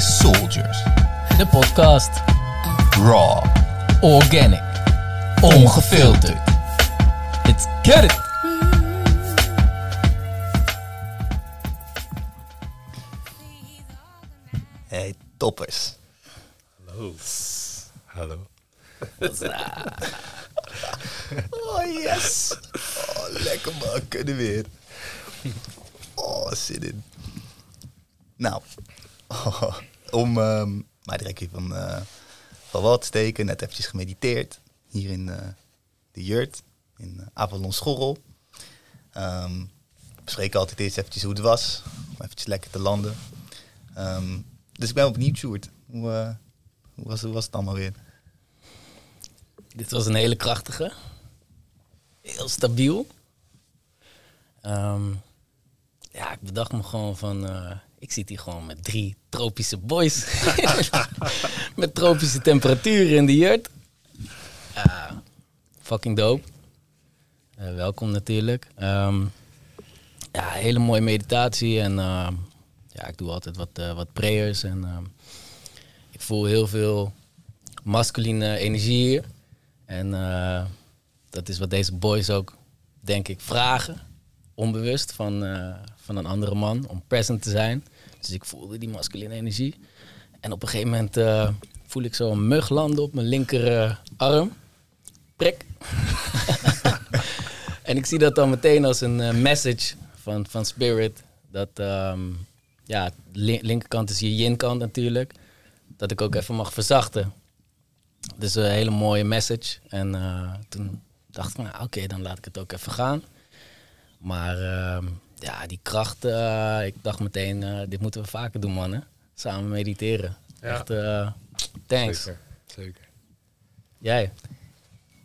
is Soldiers. De podcast. Raw. Organic. Ongefilterd. Let's get it! Hey, toppers. Hallo. Hallo. Oh yes. Oh, lekker man. Kunnen weer. Oh, zin in. Nou, om ehm maar direct van, eh, van te steken. Net eventjes gemediteerd. Hier in eh, de Jurt. In uh, Avalon Schorrel. Ehm, we bespreken altijd eerst eventjes hoe het was. Om eventjes lekker te landen. Ehm, dus ik ben benieuwd, Sjoerd. Hoe, eh, hoe, was, hoe was het allemaal weer? Dit was een hele krachtige. Heel stabiel. Ehm, ja, ik bedacht me gewoon van... eh, ik zit hier gewoon met drie tropische boys. met tropische temperaturen in de jurt. Fucking dope. Eh, welkom natuurlijk. Ehm, ja, hele mooie meditatie. En ehm, ja, ik doe altijd wat, eh, wat prayers. En ehm, ik voel heel veel masculine energie hier. En eh, dat is wat deze boys ook, denk ik, vragen. Onbewust van, van een andere man. Om present te zijn. Dus ik voelde die masculine energie. En op een gegeven moment eh, voel ik zo een mug landen op mijn linkerarm. Prik. en ik zie dat dan meteen als een eh, message van, van Spirit. Dat ehm, ja, linkerkant is je yin-kant natuurlijk. Dat ik ook even mag verzachten. Dus een hele mooie message. En eh, toen dacht ik, nou oké, dan laat ik het ook even gaan. Maar ehm, ja, die kracht, eh, ik dacht meteen, eh, dit moeten we vaker doen, mannen. Samen mediteren. Ja. Echt, eh, thanks. Zeker. Zeker. Jij?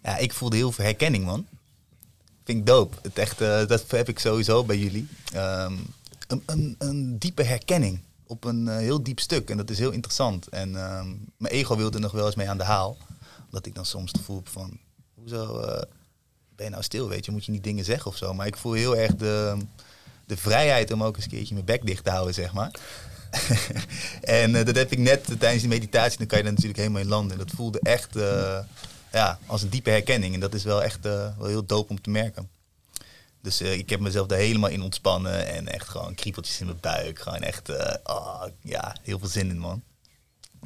Ja, ik voelde heel veel herkenning, man. Vind ik dope. Het echt, eh, dat heb ik sowieso bij jullie. Ehm, een, een, een diepe herkenning op een heel diep stuk. En dat is heel interessant. En ehm, mijn ego wilde nog wel eens mee aan de haal. Omdat ik dan soms het gevoel heb van... Hoezo eh, ben je nou stil, weet je? Moet je niet dingen zeggen of zo? Maar ik voel heel erg de, de vrijheid om ook eens een keertje mijn bek dicht te houden, zeg maar. en eh, dat heb ik net eh, tijdens die meditatie. Dan kan je daar natuurlijk helemaal in landen. En dat voelde echt... eh, ja, als een diepe herkenning. En dat is wel echt wel heel dope om te merken. Dus ik heb mezelf daar helemaal in ontspannen. En echt gewoon kriepeltjes in mijn buik. Gewoon echt, ah, ja, heel veel zin in, man.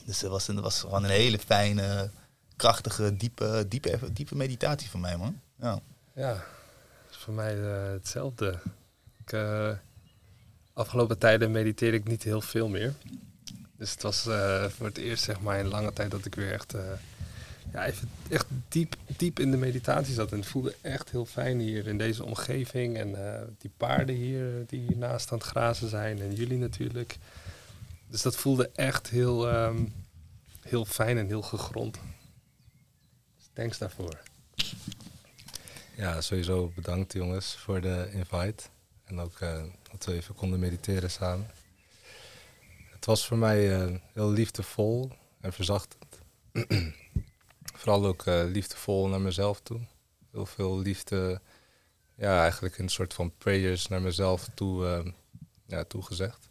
Dus het was, een, was gewoon een hele fijne, krachtige, diepe, diepe, diepe meditatie voor mij, man. Ja. Ja, voor mij hetzelfde. Eh, afgelopen tijden mediteer ik niet heel veel meer. Dus het was eh, voor het eerst zeg maar in lange tijd dat ik weer echt, eh, ja, even echt diep, diep in de meditatie zat. En het voelde echt heel fijn hier in deze omgeving. En die paarden hier die hiernaast aan het grazen zijn. En jullie natuurlijk. Dus dat voelde echt heel, ehm, heel fijn en heel gegrond. Dus thanks daarvoor. Ja, sowieso bedankt jongens voor de invite. En ook eh, dat we even konden mediteren samen. Het was voor mij eh, heel liefdevol en verzachtend. Vooral ook eh, liefdevol naar mezelf toe. Heel veel liefde, ja, eigenlijk een soort van prayers naar mezelf toe, ja, toegezegd.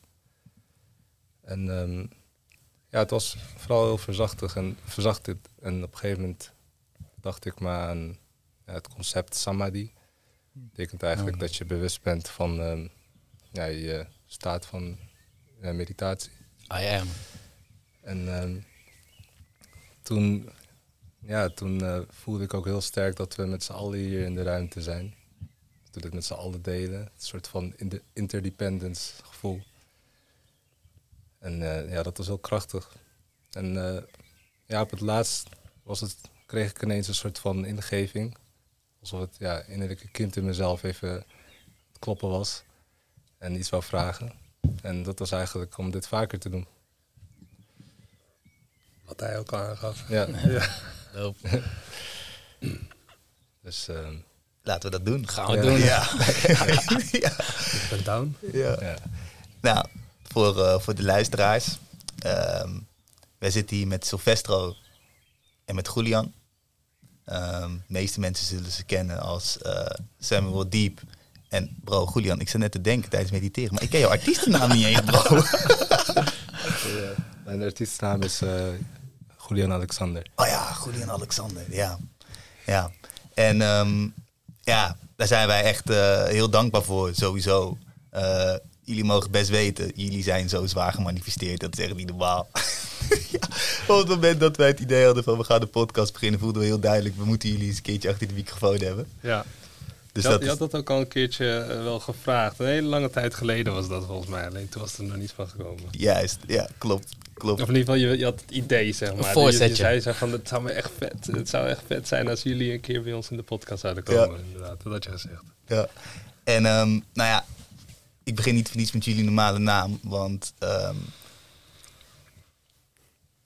En ehm, ja, het was vooral heel verzachtig en verzachtend. En op een gegeven moment dacht ik maar aan het concept samadhi. Betekent eigenlijk Mm. dat je bewust bent van ehm, ja, je staat van meditatie. I am. En ehm, toen, ja, toen eh, voelde ik ook heel sterk dat we met z'n allen hier in de ruimte zijn. Dat we dit met z'n allen delen. Een soort van in de interdependence gevoel. En eh, ja, dat was heel krachtig. En eh, ja, op het laatst was het, kreeg ik ineens een soort van ingeving. Alsof het ja, innerlijke kind in mezelf even het kloppen was. En iets wou vragen. En dat was eigenlijk om dit vaker te doen. Wat hij ook aangaf. Ja, Ja. Dus ehm, Laten we dat doen. Gaan we Ja. doen. Ja. ja. Ik ben down. ja. ja. Nou, voor, eh, voor de luisteraars. ehm, wij zitten hier met Silvestro en met Julian. Ehm, de meeste mensen zullen ze kennen als eh, Samuel Deep. En bro, Julian, ik zat net te denken tijdens mediteren, maar ik ken jouw artiestennaam niet eens, bro. Mijn artiestennaam is eh Julian Alexander. Oh ja, Julian Alexander, ja. ja. En ehm, ja, daar zijn wij echt eh, heel dankbaar voor, sowieso. Jullie mogen best weten, jullie zijn zo zwaar gemanifesteerd, dat is echt niet normaal. ja, op het moment dat wij het idee hadden van we gaan de podcast beginnen, voelden we heel duidelijk, we moeten jullie eens een keertje achter de microfoon hebben. Ja. Dus je, had, dat je is, had dat ook al een keertje eh, wel gevraagd. Een hele lange tijd geleden was dat volgens mij. Alleen toen was er nog niet van gekomen. juist, ja, klopt, klopt. Of in ieder geval, je, je had het idee, zeg maar. Een Je- voorzetje. Je, zei van, het zou me echt vet, het zou echt vet zijn als jullie een keer bij ons in de podcast zouden komen. Inderdaad, dat had je gezegd. Ja. En ehm, nou ja, ik begin niet met jullie normale naam, want ehm,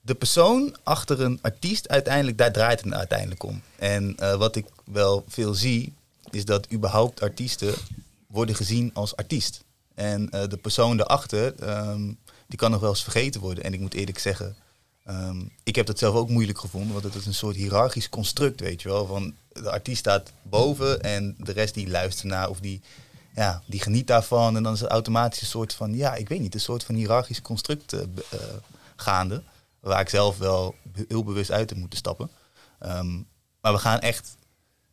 de persoon achter een artiest uiteindelijk, daar draait het uiteindelijk om. En eh, wat ik wel veel zie, is dat überhaupt artiesten worden gezien als artiest. En eh, de persoon daarachter, ehm, die kan nog wel eens vergeten worden. En ik moet eerlijk zeggen, ehm, ik heb dat zelf ook moeilijk gevonden, want het is een soort hiërarchisch construct, weet je wel. Van de artiest staat boven en de rest die luistert naar of die, ja, die geniet daarvan. En dan is het automatisch een soort van, ja, ik weet niet, een soort van hiërarchisch construct eh, eh, gaande. Waar ik zelf wel heel bewust uit heb moeten stappen. Ehm, maar we gaan echt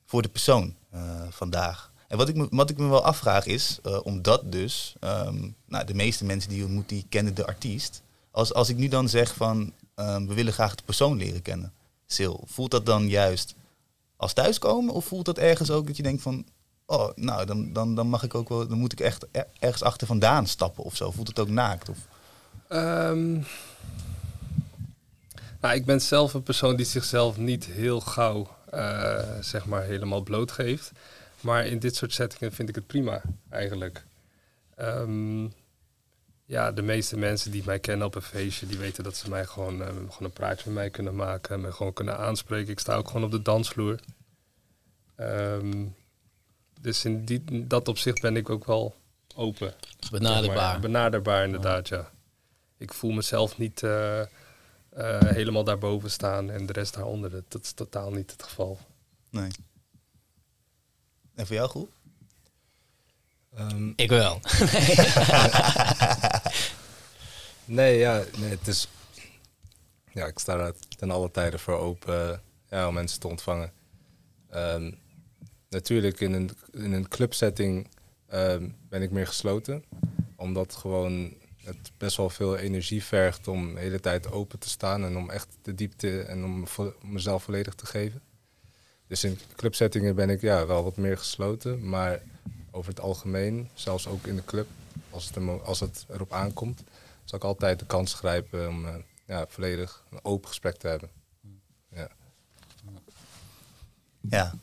voor de persoon eh, vandaag. En wat ik, me, wat ik me wel afvraag is, eh, omdat dus, ehm, nou, de meeste mensen die je ontmoet, die kennen de artiest. Als, als ik nu dan zeg van, ehm, we willen graag de persoon leren kennen, Sil, voelt dat dan juist als thuiskomen? Of voelt dat ergens ook dat je denkt van, oh, nou, dan, dan, dan mag ik ook wel, dan moet ik echt er- ergens achter vandaan stappen of zo? Voelt het ook naakt? Of? Ehm, nou, ik ben zelf een persoon die zichzelf niet heel gauw, eh, zeg maar, helemaal blootgeeft. Maar in dit soort settingen vind ik het prima, eigenlijk. Ehm, ja, de meeste mensen die mij kennen op een feestje, die weten dat ze mij gewoon, eh, gewoon een praatje met mij kunnen maken. Me gewoon kunnen aanspreken. Ik sta ook gewoon op de dansvloer. Ehm, dus in die, in dat opzicht ben ik ook wel open. maar. Benaderbaar. Benaderbaar, inderdaad, ja. Ik voel mezelf niet eh, eh, helemaal daarboven staan en de rest daaronder. Dat, dat is totaal niet het geval. Nee. En voor jou goed? Ehm, Ik wel. nee, ja, nee, het is... Ja, ik sta daar ten alle tijden voor open eh, ja, om mensen te ontvangen. Ehm, natuurlijk, in een, in een clubsetting ehm, ben ik meer gesloten. Omdat gewoon het best wel veel energie vergt om de hele tijd open te staan. En om echt de diepte en om vo- mezelf volledig te geven. Dus in clubsettingen ben ik ja, wel wat meer gesloten. Maar over het algemeen, zelfs ook in de club, als het, als het erop aankomt, zal ik altijd de kans grijpen om eh, ja, volledig een open gesprek te hebben. Ja. Ja.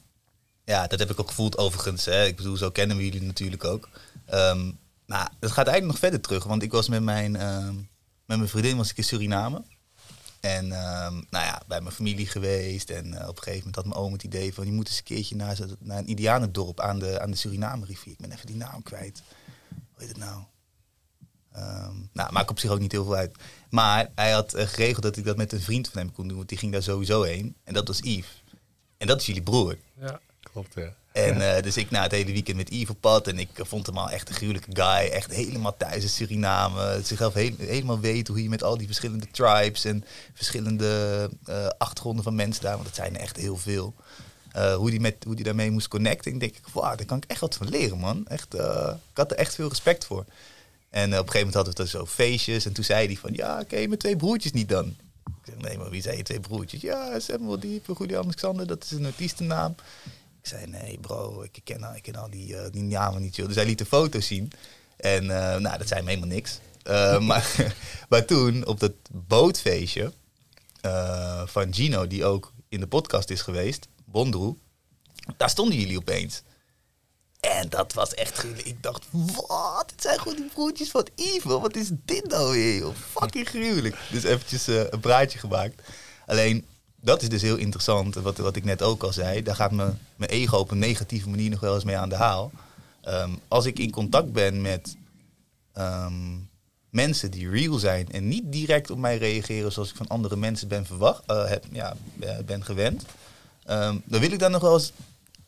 Ja, dat heb ik ook gevoeld overigens. Hè. Ik bedoel, zo kennen we jullie natuurlijk ook. Ehm nou, het gaat eigenlijk nog verder terug. Want ik was met mijn, ehm, met mijn vriendin was ik in Suriname. En ehm, nou ja, bij mijn familie geweest. En eh, op een gegeven moment had mijn oom het idee van... je moet eens een keertje naar, naar een Indianendorp aan de, aan de Suriname-rivier. Ik ben even die naam kwijt. Hoe heet het nou? Ehm, nou, maakt op zich ook niet heel veel uit. Maar hij had eh, geregeld dat ik dat met een vriend van hem kon doen. Want die ging daar sowieso heen. En dat was Yves. En dat is jullie broer. Ja. En eh, dus ik na het hele weekend met op pad. En ik eh, vond hem al echt een gruwelijke guy. Echt helemaal thuis in Suriname. Zichzelf heel- helemaal weet hoe je met al die verschillende tribes en verschillende eh, achtergronden van mensen daar, want dat zijn echt heel veel. eh, hoe, die met, hoe die daarmee moest connecten. En denk ik, wauw, daar kan ik echt wat van leren, man. Echt, ik had er echt veel respect voor. En op een gegeven moment hadden we het zo feestjes. En toen zei hij van, ja, je mijn twee broertjes niet dan? Ik zeg, nee, maar wie zijn je twee broertjes? Ja, Samuel Diep, Julian Alexander, dat is een artiestennaam. Ik zei, nee bro, ik ken, al- ik ken al die, eh, die namen niet. Joh. Dus hij liet de foto's zien. En eh, nou, dat zei me helemaal niks. Eh, maar, maar toen, op dat bootfeestje van Gino, die ook in de podcast is geweest, Bondroe, daar stonden jullie opeens. En dat was echt gruwelijk. Ik dacht, wat? Het zijn gewoon die broertjes van Evil. Wat is dit nou weer, joh? Fucking gruwelijk. Dus eventjes een praatje gemaakt. Alleen, dat is dus heel interessant. Wat, wat ik net ook al zei. Daar gaat me, mijn ego op een negatieve manier nog wel eens mee aan de haal. Ehm, als ik in contact ben met ehm, mensen die real zijn... en niet direct op mij reageren zoals ik van andere mensen ben, verwacht, eh, heb, ja, eh, ben gewend... ehm, dan wil ik daar nog wel eens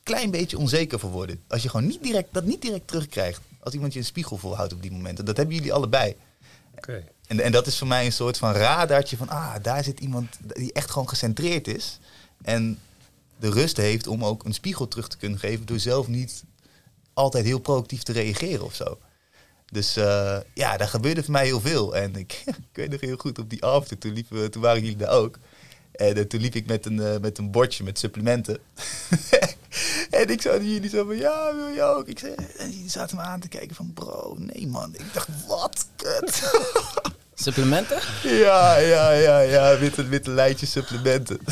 klein beetje onzeker voor worden. Als je gewoon niet direct, dat niet direct terugkrijgt. Als iemand je een spiegel voorhoudt op die momenten. Dat hebben jullie allebei. Oké. En, en dat is voor mij een soort van radartje van, ah, daar zit iemand die echt gewoon gecentreerd is. En de rust heeft om ook een spiegel terug te kunnen geven door zelf niet altijd heel proactief te reageren of zo. Dus uh, ja, daar gebeurde voor mij heel veel. En ik, ik weet nog heel goed, op die after, toen, liepen, toen waren jullie daar ook. En uh, toen liep ik met een, uh, met een bordje met supplementen. en ik zou jullie zo van, ja, wil je ook? Ik zei, en jullie zaten me aan te kijken van, bro, nee man. Ik dacht, wat? Kut. Supplementen? ja, ja, ja, ja, witte, witte lijntje supplementen.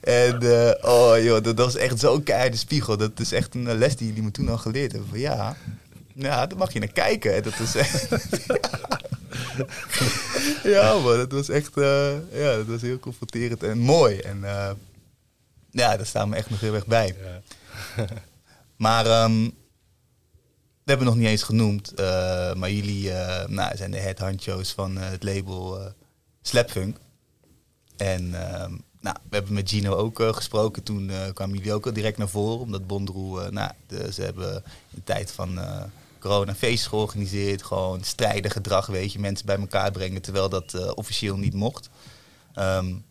en uh, oh joh, dat, dat was echt zo'n keiharde spiegel. Dat is echt een les die jullie me toen al geleerd hebben. Van ja, ja, daar mag je naar kijken. Dat is echt... ja man, dat was echt uh, ja, dat was heel confronterend en mooi. En uh, ja, daar staan we echt nog heel erg bij. Ja. maar um, we hebben nog niet eens genoemd, uh, maar jullie nou, zijn de head honcho's van het label Slapfunk. En nou, we hebben met Gino ook gesproken. Toen uh, kwamen jullie ook al direct naar voren. Omdat Bondroe, nou, ze hebben in de tijd van corona feestjes georganiseerd. Gewoon strijden gedrag, weet je. Mensen bij elkaar brengen, terwijl dat officieel niet mocht. Um,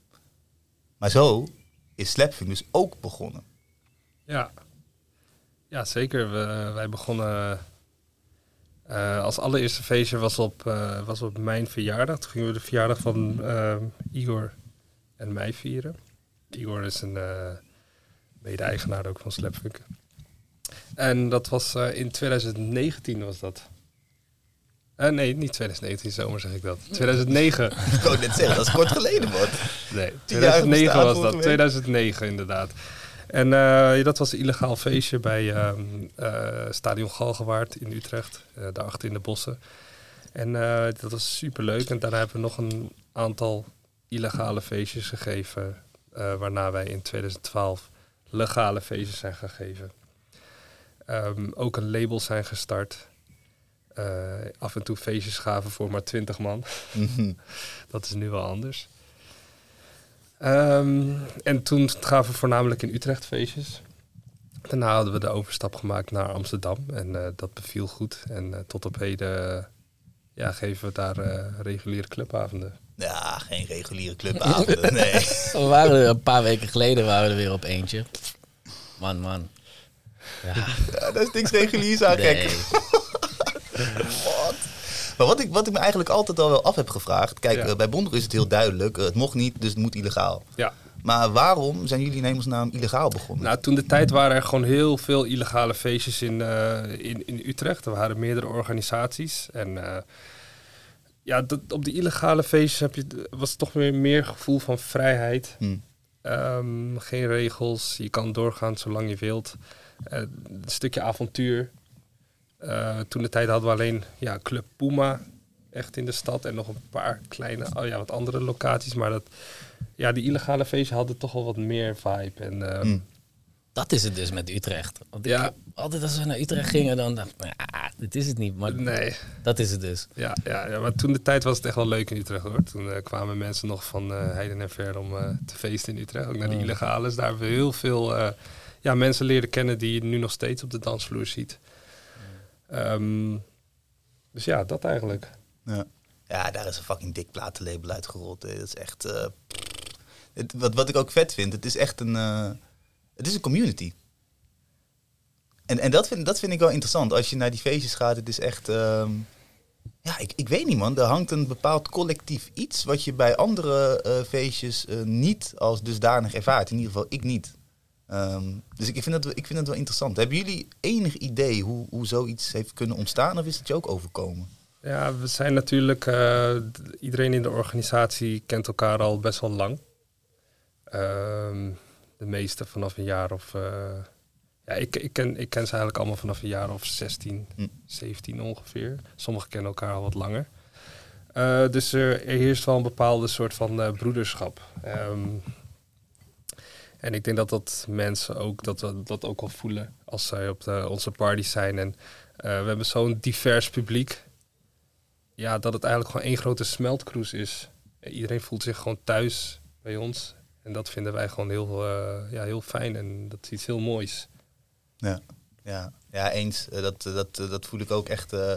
maar zo is Slapfunk dus ook begonnen. Ja, ja zeker. We, wij begonnen... als allereerste feestje was op, was op mijn verjaardag. Toen gingen we de verjaardag van Igor en mij vieren. Igor is een mede-eigenaar ook van Slapfunk. En dat was in 2019 was dat. Nee, niet 2019, zomer zeg ik dat. 2009. ik wou net zeggen, dat is kort geleden, man. Nee, 2009 was dat. 2009 inderdaad. En uh, dat was een illegaal feestje bij uh, Stadion Galgenwaard in Utrecht, daarachter in de bossen. En dat was super leuk. En daarna hebben we nog een aantal illegale feestjes gegeven, waarna wij in 2012 legale feestjes zijn gegeven. Um, ook een label zijn gestart. Uh, af en toe feestjes gaven voor maar 20 man. dat is nu wel anders. Um, en toen gaven we voornamelijk in Utrecht feestjes. Daarna hadden we de overstap gemaakt naar Amsterdam en uh, dat beviel goed. En tot op heden ja, geven we daar reguliere clubavonden. Ja, geen reguliere clubavond. nee. We waren er een paar weken geleden waren we er weer op eentje. Man, man. Ja, ja dat is niks reguliers aan, nee. gek. wat? Maar wat ik, wat ik me eigenlijk altijd al wel af heb gevraagd. Kijk, ja. uh, bij Bonder is het heel duidelijk. Uh, het mocht niet, dus het moet illegaal. Ja. Maar waarom zijn jullie in hemelsnaam illegaal begonnen? Nou, toen de tijd waren er gewoon heel veel illegale feestjes in, uh, in, in Utrecht. Er waren meerdere organisaties. En ja, dat, op de illegale feestjes heb je, was het toch weer meer gevoel van vrijheid. Hmm. Um, geen regels, je kan doorgaan zolang je wilt. Uh, een stukje avontuur. Uh, toen de tijd hadden we alleen ja, Club Puma echt in de stad en nog een paar kleine, oh ja, wat andere locaties. Maar dat, ja, die illegale feestjes hadden toch wel wat meer vibe. En, uh, hmm. Dat is het dus met Utrecht. Want ja. Ik, altijd als we naar Utrecht gingen, dan dacht ik, nou ja, dit is het niet. Maar nee. dat is het dus. Ja, ja, ja, maar toen de tijd was het echt wel leuk in Utrecht hoor. Toen uh, kwamen mensen nog van uh, heiden en ver om uh, te feesten in Utrecht. Ook naar de illegales. Daar hebben we heel veel ja, mensen leren kennen die je nu nog steeds op de dansvloer ziet. Um, dus ja, dat eigenlijk. Ja. ja, daar is een fucking dik platenlabel uitgerold. Dat is echt... Het, wat, wat ik ook vet vind, het is echt een het is een community. En, en dat, vind, dat vind ik wel interessant. Als je naar die feestjes gaat, het is echt... Um, ja, ik, ik weet niet man. Er hangt een bepaald collectief iets... wat je bij andere uh, feestjes uh, niet als dusdanig ervaart. In ieder geval ik niet. Um, dus ik vind, dat, ik vind dat wel interessant. Hebben jullie enig idee hoe, hoe zoiets heeft kunnen ontstaan? Of is het je ook overkomen? Ja, we zijn natuurlijk... Uh, iedereen in de organisatie kent elkaar al best wel lang. Um, de meeste vanaf een jaar of... Uh, ja, ik, ik, ken, ik ken ze eigenlijk allemaal vanaf een jaar of 16, hm. 17 ongeveer. Sommigen kennen elkaar al wat langer. Uh, dus er, er, heerst wel een bepaalde soort van broederschap. Um, en ik denk dat dat mensen ook dat, dat, dat ook al voelen als zij op de, onze parties zijn. En we hebben zo'n divers publiek. Ja, dat het eigenlijk gewoon één grote smeltkroes is. Iedereen voelt zich gewoon thuis bij ons. En dat vinden wij gewoon heel, uh, ja, heel fijn en dat is iets heel moois. Ja, ja. ja eens. Uh, dat, dat, dat voel ik ook echt. Uh,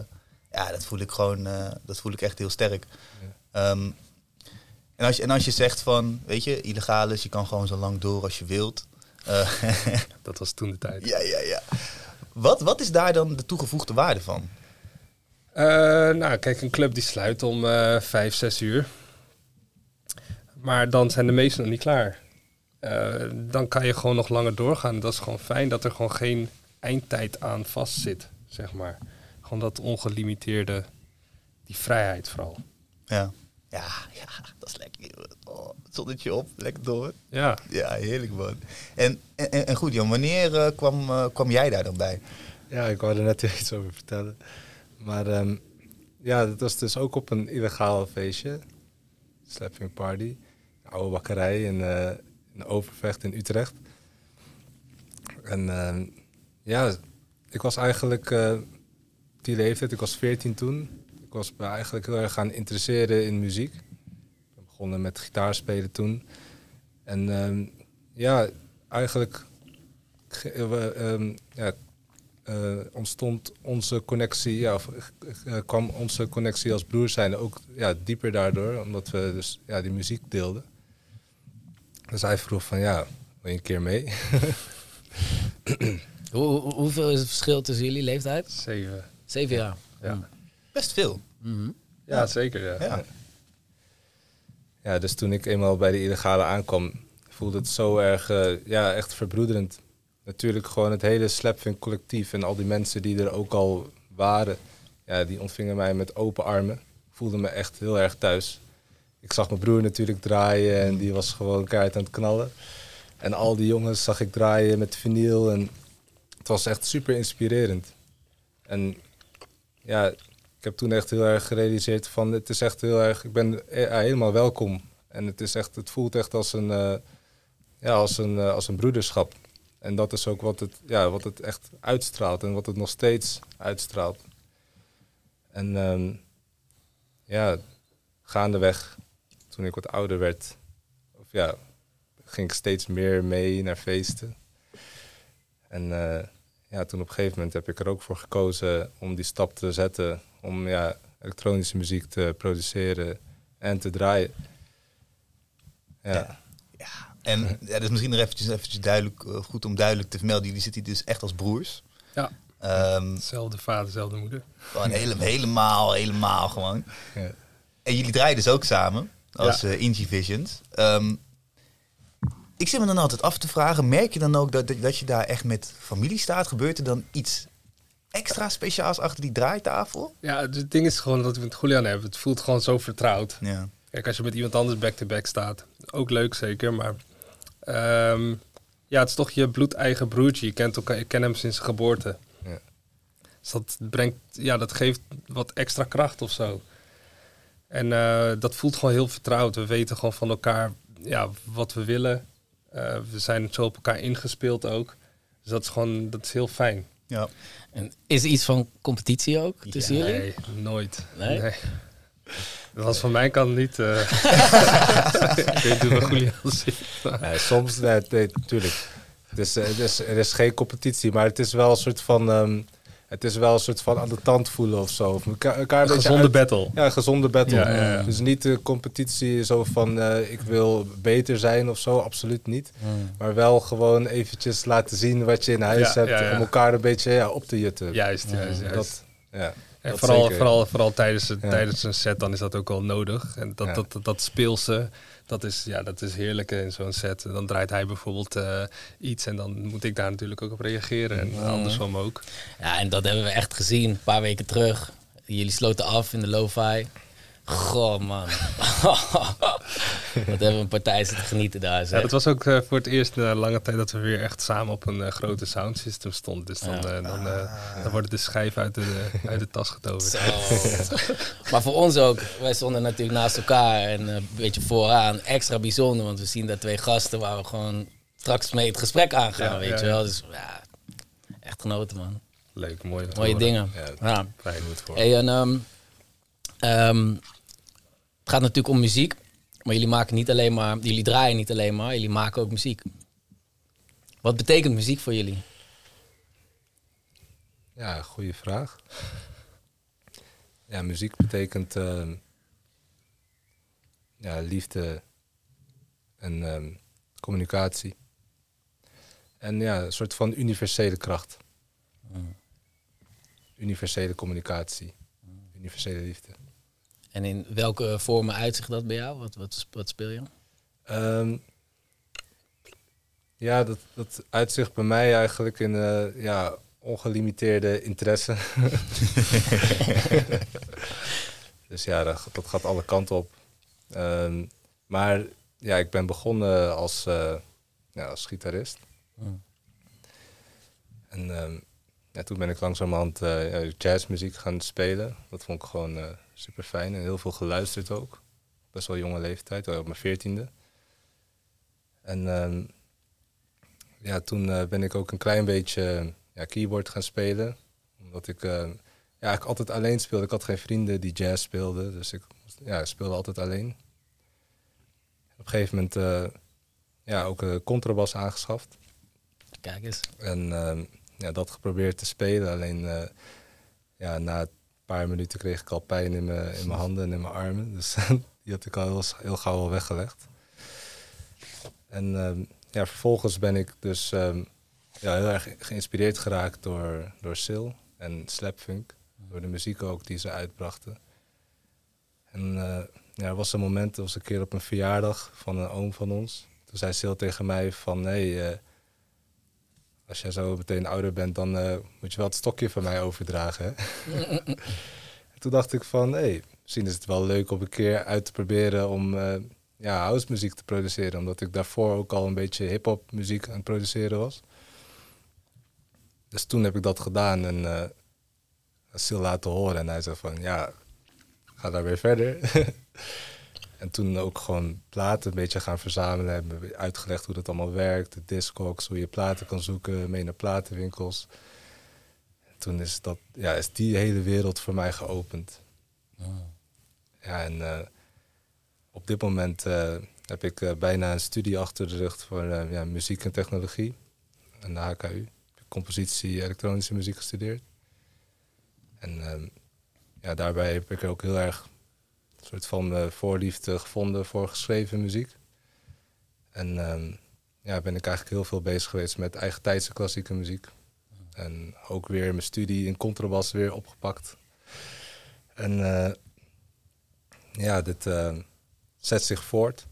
Ja, dat voel ik gewoon, eh, dat voel ik echt heel sterk. Ehm, en, als je, en als je zegt van, weet je, illegaal is, je kan gewoon zo lang door als je wilt. Eh, Dat was toen de tijd. ja, ja, ja. Wat, wat is daar dan de toegevoegde waarde van? Eh, nou, kijk, een club die sluit om eh vijf, zes uur. Maar dan zijn de meesten nog niet klaar. Dan kan je gewoon nog langer doorgaan. Dat is gewoon fijn dat er gewoon geen eindtijd aan vastzit, zeg maar. Gewoon dat ongelimiteerde, die vrijheid vooral. Ja. Ja, ja, dat is lekker. Oh, het zonnetje op, lekker door. Ja, Ja, heerlijk man. En, en, en goed Jan, wanneer eh, kwam, eh, kwam jij daar dan bij? Ja, ik wou er net iets over vertellen. Maar ehm, ja, dat was dus ook op een illegaal feestje. Slapping Party. Een oude bakkerij in, eh, in Overvecht in Utrecht. En ehm, ja, ik was eigenlijk eh, die leeftijd, ik was 14 toen. Ik was me eigenlijk heel erg gaan interesseren in muziek. Ik ben begonnen met gitaarspelen toen. En ehm, ja, eigenlijk ge- we, ehm, ja, eh, ontstond onze connectie, ja, of eh, kwam onze connectie als broers zijn ook ja, dieper daardoor, omdat we dus ja, die muziek deelden. Dus hij vroeg van ja, wil je een keer mee? Hoe, hoe- hoeveel is het verschil tussen jullie leeftijd? zeven. Zeven jaar. Ja, Best veel. Mhm. ja zeker. Ja. Ja. Ja, dus toen ik eenmaal bij de illegale aankwam, voelde het zo erg, eh, ja, echt verbroederend. Natuurlijk gewoon het hele Slapvink collectief en al die mensen die er ook al waren, ja, die ontvingen mij met open armen. Ik voelde me echt heel erg thuis. Ik zag mijn broer natuurlijk draaien en die was gewoon keihard aan het knallen. En al die jongens zag ik draaien met vinyl en het was echt super inspirerend. En ja, heb toen echt heel erg gerealiseerd van het is echt heel erg, ik ben eh, helemaal welkom. En het is echt, het voelt echt als een, eh, ja, als een, eh, als een broederschap. En dat is ook wat het, ja, wat het echt uitstraalt en wat het nog steeds uitstraalt. En ehm, ja, gaandeweg, toen ik wat ouder werd, of ja, ging ik steeds meer mee naar feesten. En ja, toen op een gegeven moment heb ik er ook voor gekozen om die stap te zetten. Om ja, elektronische muziek te produceren en te draaien. Ja, Ja. Ja. En ja, dat is misschien nog eventjes, eventjes duidelijk, eh, goed om duidelijk te vermelden. Jullie zitten hier dus echt als broers. Ja. Ehm, Hetzelfde vader, dezelfde moeder. gewoon hele, helemaal, helemaal gewoon. ja. En jullie draaien dus ook samen als Ja. eh Indie Visions. Ehm, ik zit me dan altijd af te vragen, merk je dan ook dat, dat, dat je daar echt met familie staat? Gebeurt er dan iets extra speciaals achter die draaitafel? Ja, het ding is gewoon dat we met Julian hebben. Het voelt gewoon zo vertrouwd. Ja. Kijk, als je met iemand anders back-to-back staat, ook leuk zeker, maar ehm, ja, het is toch je bloedeigen broertje. Je kent, elkaar, je kent hem sinds zijn geboorte. Ja. Dus dat brengt, ja, dat geeft wat extra kracht of zo. En eh, dat voelt gewoon heel vertrouwd. We weten gewoon van elkaar ja, wat we willen. Eh, we zijn zo op elkaar ingespeeld ook. Dus dat is gewoon, dat is heel fijn. Ja. En is er iets van competitie ook tussen jullie? Nee, nooit. Nee? Dat was van mijn kant niet. eh ik weet niet hoe Julian zit. Nee, soms, nee, nee, tuurlijk. Het is, eh, er is geen competitie, maar het is wel een soort van, ehm, het is wel een soort van aan de tand voelen of zo. Of elkaar, elkaar Een beetje gezonde uit- battle. Ja, een gezonde battle. Ja, ja, ja. Dus niet de competitie zo van eh, ik wil beter zijn of zo, absoluut niet. Maar wel gewoon eventjes laten zien wat je in huis hebt om elkaar een beetje ja, op te jutten. Juist, juist, juist. Dat, ja. en vooral, zeker. vooral, vooral tijdens, tijdens een set, dan is dat ook wel nodig. En dat, dat, dat, dat speelse, dat is, ja, dat is heerlijk in zo'n set. Dan draait hij bijvoorbeeld eh, iets en dan moet ik daar natuurlijk ook op reageren. En andersom ook. Ja, en dat hebben we echt gezien een paar weken terug. Jullie sloten af in de lo-fi. Goh, man. Wat hebben we een partij zitten genieten daar, Ja, dat was ook eh, voor het eerst na lange tijd dat we weer echt samen op een eh, grote soundsystem stonden. Dus dan, Ja. eh, dan, eh, dan worden de schijven uit de, uit de tas getoverd. Zo. maar voor ons ook. Wij stonden natuurlijk naast elkaar en eh, een beetje vooraan. Extra bijzonder, want we zien daar twee gasten waar we gewoon straks mee het gesprek aangaan, Ja, weet ja, je wel. Dus ja, echt genoten, man. Leuk, mooi. Mooie horen. dingen. Ja, Ja. Fijn. moet voor. Hey, en, ehm, ehm, het gaat natuurlijk om muziek. Maar jullie maken niet alleen maar, jullie draaien niet alleen maar, jullie maken ook muziek. Wat betekent muziek voor jullie? Ja, goede vraag. ja, muziek betekent ehm, ja, liefde en ehm, communicatie. En ja, een soort van universele kracht. Universele communicatie. Universele liefde. En in welke vormen uitzicht dat bij jou? Wat, wat, wat speel je? Ehm, ja, dat, dat uitzicht bij mij eigenlijk in eh, ja, ongelimiteerde interesse. dus ja, dat, dat gaat alle kanten op. Ehm, maar ja, ik ben begonnen als, eh, ja, als gitarist. Hmm. En ehm, ja, toen ben ik langzamerhand uh, ja, jazzmuziek gaan spelen. Dat vond ik gewoon uh, super fijn en heel veel geluisterd ook. Best wel jonge leeftijd, op mijn veertiende. En ehm, ja, toen ben ik ook een klein beetje ja, keyboard gaan spelen. Omdat ik ja, ik altijd alleen speelde. Ik had geen vrienden die jazz speelden. Dus ik ja, speelde altijd alleen. Op een gegeven moment ja, ook een contrabas aangeschaft. Kijk eens. En uh, ja, dat geprobeerd te spelen. Alleen uh, ja, na een paar minuten kreeg ik al pijn in mijn, in mijn handen en in mijn armen. Dus die had ik al heel, gauw al weggelegd. En ehm, ja, vervolgens ben ik dus um, ja, heel erg geïnspireerd geraakt door, door Sil en Slapfunk. Door de muziek ook die ze uitbrachten. En uh, ja, er was een moment, er was een keer op een verjaardag van een oom van ons. Toen zei Sil tegen mij van, nee, uh, als jij zo meteen ouder bent, dan uh, moet je wel het stokje van mij overdragen. toen dacht ik van, hé, hey, misschien is het wel leuk om een keer uit te proberen om ja, house muziek te produceren. Omdat ik daarvoor ook al een beetje hip-hop muziek aan het produceren was. Dus toen heb ik dat gedaan en Sil laten horen. En hij zei van, ja, ga daar weer verder. en toen ook gewoon platen een beetje gaan verzamelen. Hebben uitgelegd hoe dat allemaal werkt. De discogs, hoe je platen kan zoeken. Mee naar platenwinkels. En toen is, dat, ja, is die hele wereld voor mij geopend. Oh. Ja, en uh, op dit moment uh, heb ik uh, bijna een studie achter de rug voor ja, muziek en technologie. Aan de HKU. Compositie elektronische muziek gestudeerd. En uh, ja, daarbij heb ik ook heel erg soort van uh, voorliefde gevonden voor geschreven muziek. En uh, ja, ben ik eigenlijk heel veel bezig geweest met eigen tijdse klassieke muziek. En ook weer mijn studie in contrabas weer opgepakt. En uh, ja, dit zet zich voort.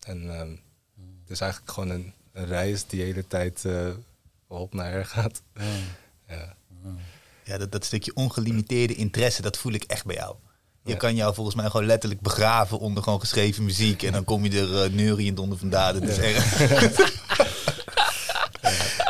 En ehm, het is eigenlijk gewoon een, een reis die de hele tijd op naar her gaat. ja. Ja, dat, dat stukje ongelimiteerde interesse, dat voel ik echt bij jou. Je kan jou volgens mij gewoon letterlijk begraven onder gewoon geschreven muziek. En dan kom je er uh, neuriënd onder vandaan. Dat is ja. erg.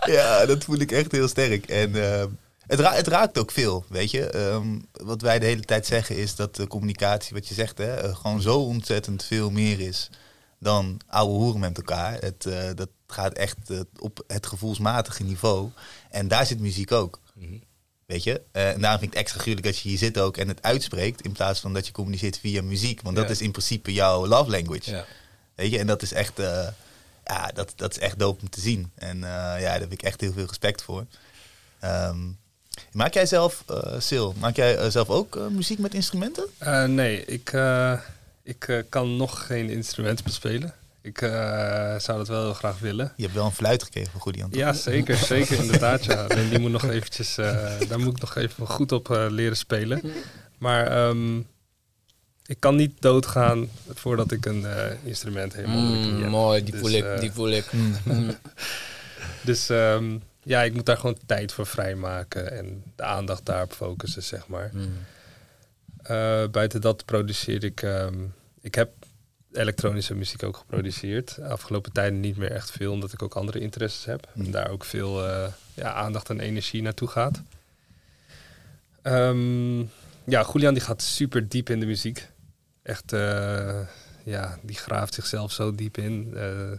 ja, dat voel ik echt heel sterk. En uh, het, ra het, raakt ook veel, weet je. Um, wat wij de hele tijd zeggen is dat de communicatie, wat je zegt, hè, uh, gewoon zo ontzettend veel meer is dan ouwe hoeren met elkaar. Het, dat gaat echt op het gevoelsmatige niveau. En daar zit muziek ook. Mm -hmm. Weet je? Uh, en daarom vind ik het extra gruwelijk dat je hier zit ook en het uitspreekt. In plaats van dat je communiceert via muziek. Want dat ja. is in principe jouw love language. Ja. Weet je? En dat is echt, uh, ja, dat, dat is echt dope om te zien. En uh, ja, daar heb ik echt heel veel respect voor. Um, maak jij zelf, Sil, maak jij zelf ook muziek met instrumenten? nee, ik, ik kan nog geen instrument bespelen. Ik uh, zou dat wel heel graag willen. Je hebt wel een fluit gekregen van Goedie Ja, zeker. Zeker, inderdaad. Ja. En die moet nog eventjes, uh, daar moet ik nog even goed op uh, leren spelen. Maar um, ik kan niet doodgaan voordat ik een instrument helemaal mm, heb. Mooi, die dus, voel ik. Die voel ik. dus um, ja, ik moet daar gewoon tijd voor vrijmaken en de aandacht daarop focussen, zeg maar. Mm. buiten dat produceer ik... Um, ik heb elektronische muziek ook geproduceerd. Afgelopen tijden niet meer echt veel, omdat ik ook andere interesses heb. En Mm. daar ook veel uh, ja, aandacht en energie naartoe gaat. Um, ja, Julian die gaat super diep in de muziek. Echt, uh, ja, die graaft zichzelf zo diep in. Uh,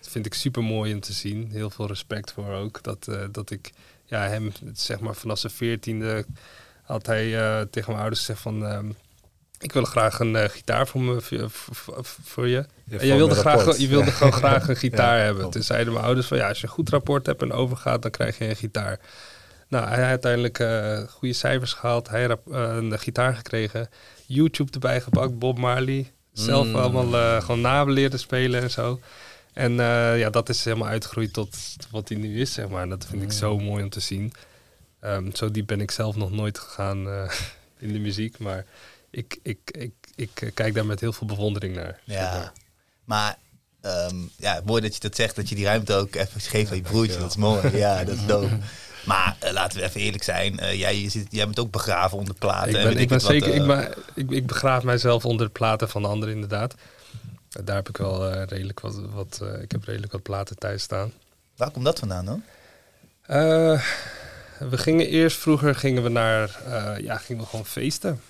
dat vind ik super mooi om te zien. Heel veel respect voor ook. Dat, dat ik ja, hem, zeg maar, vanaf zijn veertiende had hij tegen mijn ouders gezegd van... Um, ik wil graag een uh, gitaar voor, me, voor, voor je. Ja, en je wilde, graag, je wilde gewoon graag een gitaar Ja, hebben. Toen zeiden mijn ouders van ja, als je een goed rapport hebt en overgaat, dan krijg je een gitaar. Nou, hij heeft uiteindelijk eh, goede cijfers gehaald. Hij heeft uh, een gitaar gekregen. YouTube erbij gepakt, Bob Marley. Zelf Mm. allemaal eh, gewoon na leren spelen en zo. En eh, ja, dat is helemaal uitgegroeid tot wat hij nu is, zeg maar. En dat vind ik zo mooi om te zien. Ehm, zo diep ben ik zelf nog nooit gegaan eh, in de muziek. Maar ik, ik, ik, ik eh, kijk daar met heel veel bewondering naar. zeg Ja, maar. maar ehm, ja, mooi dat je dat zegt, dat je die ruimte ook even geeft aan je broertje. Dat is mooi. Ja, dat is dope. Maar eh, laten we even eerlijk zijn. eh, jij, zit, jij bent ook begraven onder platen. Ik en ben, weet ik ben het wat, zeker, ik, ben, ik, ik begraaf mijzelf onder de platen van de anderen inderdaad. Daar heb ik wel redelijk wat, wat ik heb redelijk wat platen thuis staan. Waar komt dat vandaan dan? Eh, we gingen eerst, vroeger gingen we naar, eh, ja, gingen we gewoon feesten.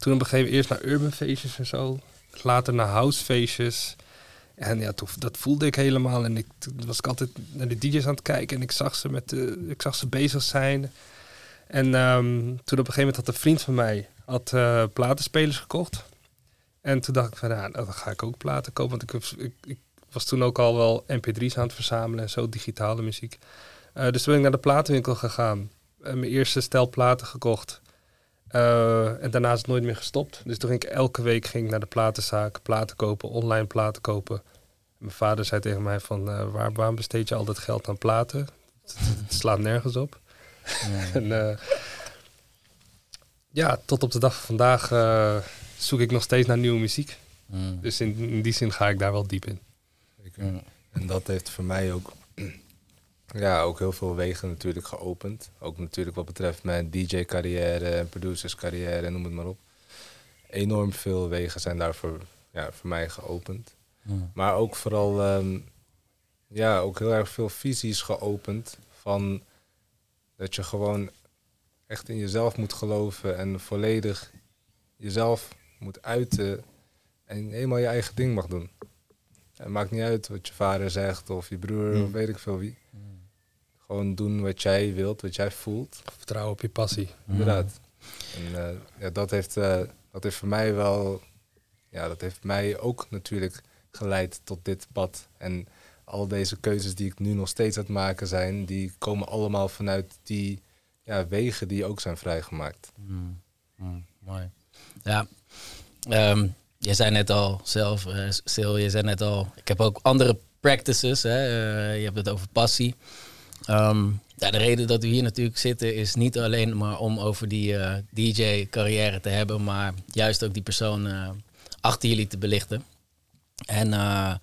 Toen op een gegeven moment eerst naar urban feestjes en zo. Later naar housefeestjes. En ja, dat voelde ik helemaal. En ik, toen was ik altijd naar de DJ's aan het kijken. En ik zag ze, met ik zag ze bezig zijn. En ehm, toen op een gegeven moment had een vriend van mij had, eh, platenspelers gekocht. En toen dacht ik van, ja, nou, dan ga ik ook platen kopen. Want ik, was toen ook al wel mp3's aan het verzamelen en zo, digitale muziek. Eh, dus toen ben ik naar de platenwinkel gegaan. en mijn eerste stel platen gekocht. Eh, en daarna is het nooit meer gestopt. Dus toen ging ik elke week ging naar de platenzaak, platen kopen, online platen kopen. Mijn vader zei tegen mij van, eh, waar, waarom besteed je al dat geld aan platen? Het, slaat nergens op. en, eh, ja, tot op de dag van vandaag zoek ik nog steeds naar nieuwe muziek. Mm. Dus in, in die zin ga ik daar wel diep in. En dat heeft voor mij ook, ja, ook heel veel wegen natuurlijk geopend. Ook natuurlijk wat betreft mijn DJ-carrière en producerscarrière, noem het maar op. Enorm veel wegen zijn daarvoor ja, voor mij geopend. Mm. Maar ook vooral, ehm, ja, ook heel erg veel visies geopend. Van dat je gewoon echt in jezelf moet geloven en volledig jezelf moet uiten en helemaal je eigen ding mag doen. Het maakt niet uit wat je vader zegt of je broer Mm. of weet ik veel wie. Gewoon doen wat jij wilt, wat jij voelt. Vertrouwen op je passie. Inderdaad. En eh, ja, dat, heeft, eh, dat heeft voor mij wel, ja, dat heeft mij ook natuurlijk geleid tot dit pad. En al deze keuzes die ik nu nog steeds aan het maken zijn, die komen allemaal vanuit die ja, wegen die ook zijn vrijgemaakt. Mm, mm, mooi. Ja, ehm, je zei net al zelf, eh, Sil, je zei net al, ik heb ook andere practices. Hè? je hebt het over passie. Ehm, ja, de reden dat we hier natuurlijk zitten is niet alleen maar om over die eh, DJ-carrière te hebben, maar juist ook die persoon eh, achter jullie te belichten. En eh,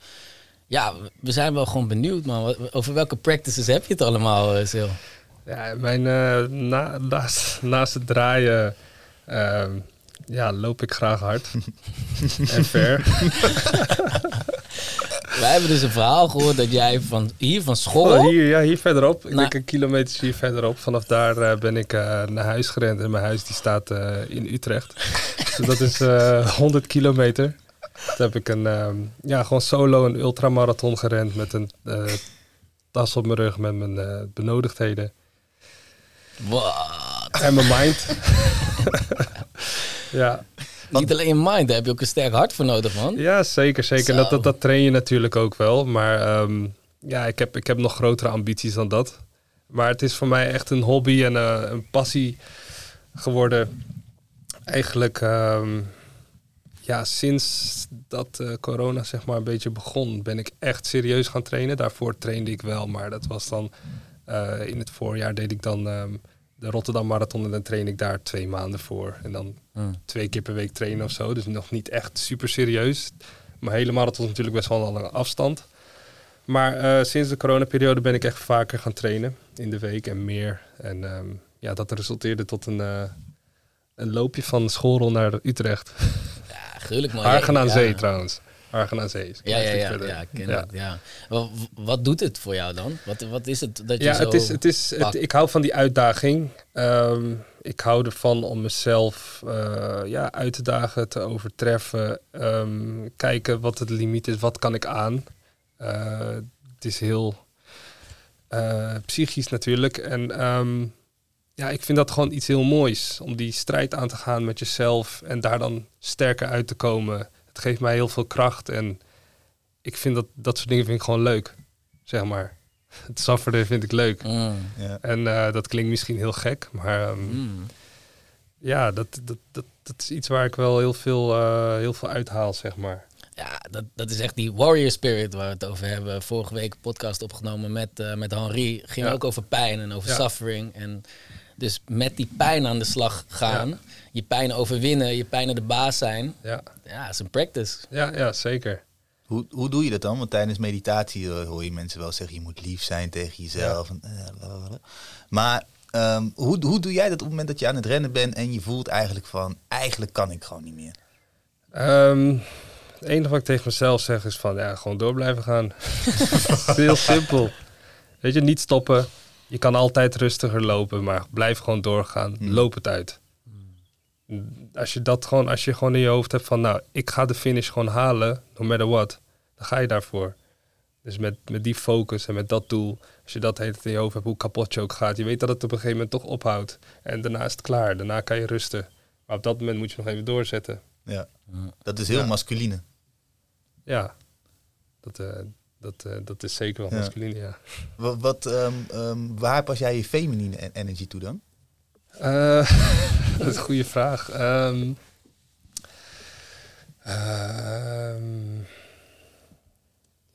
ja, we zijn wel gewoon benieuwd, man. Over welke practices heb je het allemaal, Sil? Ja, mijn, eh, na, naast, naast het draaien ehm, ja, loop ik graag hard en ver. Wij hebben dus een verhaal gehoord dat jij van hier van school. Oh, hier, ja, hier verderop. Ik Nou. denk een kilometer hier verderop. Vanaf daar eh, ben ik eh, naar huis gerend. En mijn huis die staat eh, in Utrecht. dus dat is eh 100 kilometer. Toen heb ik een, ehm, ja, gewoon solo een ultramarathon gerend met een tas op mijn rug met mijn benodigdheden. Wat? En mijn mind. ja, Niet alleen je mind, daar heb je ook een sterk hart voor nodig, man. Ja, zeker, zeker. Dat, dat, dat train je natuurlijk ook wel. Maar ehm, ja, ik heb, ik heb nog grotere ambities dan dat. Maar het is voor mij echt een hobby en eh, een passie geworden. Eigenlijk ehm, ja, sinds dat eh, corona zeg maar een beetje begon, ben ik echt serieus gaan trainen. Daarvoor trainde ik wel, maar dat was dan eh, in het voorjaar deed ik dan ehm, de Rotterdam Marathon en dan train ik daar twee maanden voor. En dan Hm. twee keer per week trainen of zo. Dus nog niet echt super serieus. Maar hele marathon is natuurlijk best wel een lange afstand. Maar eh, sinds de coronaperiode ben ik echt vaker gaan trainen in de week en meer. En ehm, ja, dat resulteerde tot een, eh, een loopje van Schoorl naar Utrecht. Ja, gruwelijk, man. Argen aan Ja. Zee trouwens. Argen aan Zee. is Ja, ja, ja, ja, ik ken Ja. Wat, wat doet het voor jou dan? Wat, wat is het dat je Ja, zo... het is, het is, het, ik hou van die uitdaging. Ehm, ik hou ervan om mezelf eh, ja, uit te dagen, te overtreffen. Ehm, kijken wat het limiet is, wat kan ik aan. Eh, het is heel eh, psychisch natuurlijk. En ehm, ja, ik vind dat gewoon iets heel moois. Om die strijd aan te gaan met jezelf en daar dan sterker uit te komen. Het geeft mij heel veel kracht en ik vind dat dat soort dingen vind ik gewoon leuk, zeg maar. Het sufferen vind ik leuk. Mm. Ja. En eh, dat klinkt misschien heel gek, maar ehm, Mm. ja, dat, dat, dat, dat is iets waar ik wel heel veel, eh, heel veel uithaal, zeg maar. Ja, dat, dat is echt die warrior spirit waar we het over hebben. Vorige week een podcast opgenomen met, eh, met Henri. Ging Ja. ook over pijn en over Ja. suffering. En dus met die pijn aan de slag gaan. Ja. Je pijn overwinnen, je pijn de baas zijn. Ja, Ja, het is een practice. ja, ja zeker. Hoe, hoe doe je dat dan? Want tijdens meditatie eh, hoor je mensen wel zeggen, je moet lief zijn tegen jezelf. En, eh. Maar ehm, hoe, hoe doe jij dat op het moment dat je aan het rennen bent en je voelt eigenlijk van, eigenlijk kan ik gewoon niet meer? Ehm, het enige wat ik tegen mezelf zeg is van, ja, gewoon door blijven gaan. Heel simpel. Weet je, niet stoppen. Je kan altijd rustiger lopen, maar blijf gewoon doorgaan. Hmm. Loop het uit. Als je dat gewoon, als je gewoon in je hoofd hebt van, nou, ik ga de finish gewoon halen, no matter what, dan ga je daarvoor. Dus met, met die focus en met dat doel, als je dat hele in je hoofd hebt, hoe kapot je ook gaat, je weet dat het op een gegeven moment toch ophoudt. En daarna is het klaar, daarna kan je rusten. Maar op dat moment moet je nog even doorzetten. Ja. Dat is heel Ja. masculine. Ja, dat, eh, dat, eh, dat is zeker wel Ja. masculine, ja. Wat, wat, ehm, ehm, waar pas jij je feminine en- energy toe dan? Eh, dat is een goede vraag. Ehm, ehm,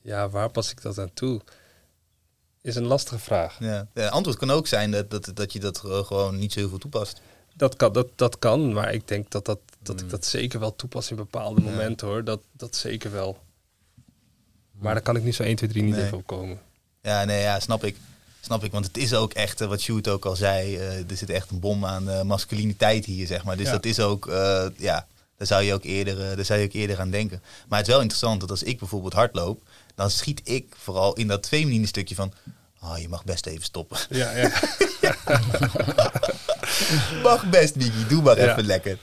ja, waar pas ik dat aan toe? Is een lastige vraag. Ja. Het antwoord kan ook zijn dat, dat, dat je dat eh, gewoon niet zo heel veel toepast. Dat kan, dat, dat kan maar ik denk dat, dat, dat Hmm. ik dat zeker wel toepas in bepaalde Ja. momenten hoor. Dat, dat zeker wel. Maar daar kan ik niet zo 1, 2, 3 niet Nee. even op komen. Ja, nee, ja, snap ik. Snap ik, want het is ook echt, eh, wat Sjoerd ook al zei, eh, er zit echt een bom aan eh, masculiniteit hier, zeg maar. Dus Ja. dat is ook, ja, daar zou, je ook eerder, daar zou je ook eerder aan denken. Maar het is wel interessant dat als ik bijvoorbeeld hardloop, dan schiet ik vooral in dat feminine stukje van, oh, je mag best even stoppen. Ja, ja. mag best, Miki, doe maar Ja. even lekker.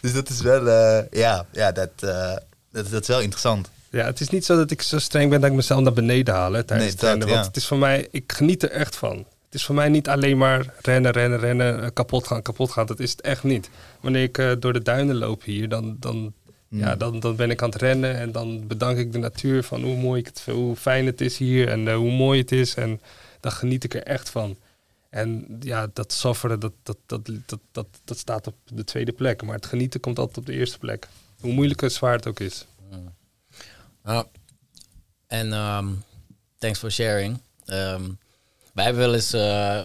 Dus dat is wel, ja, ja dat, dat, dat is wel interessant. Ja, het is niet zo dat ik zo streng ben dat ik mezelf naar beneden haal hè, tijdens Nee, het rennen. dat, Want het is voor mij, ik geniet er echt van. Het is voor mij niet alleen maar rennen, rennen, rennen, eh, kapot gaan, kapot gaan. Dat is het echt niet. Wanneer ik eh, door de duinen loop hier, dan, dan, Hmm. ja, dan, dan ben ik aan het rennen. En dan bedank ik de natuur van hoe mooi ik het, hoe fijn het is hier en eh, hoe mooi het is. En dan geniet ik er echt van. En ja, dat sufferen, dat, dat, dat, dat, dat, dat staat op de tweede plek. Maar het genieten komt altijd op de eerste plek. Hoe moeilijk en zwaar het ook is. Ja. En ehm, thanks for sharing. Ehm, wij hebben wel eens eh,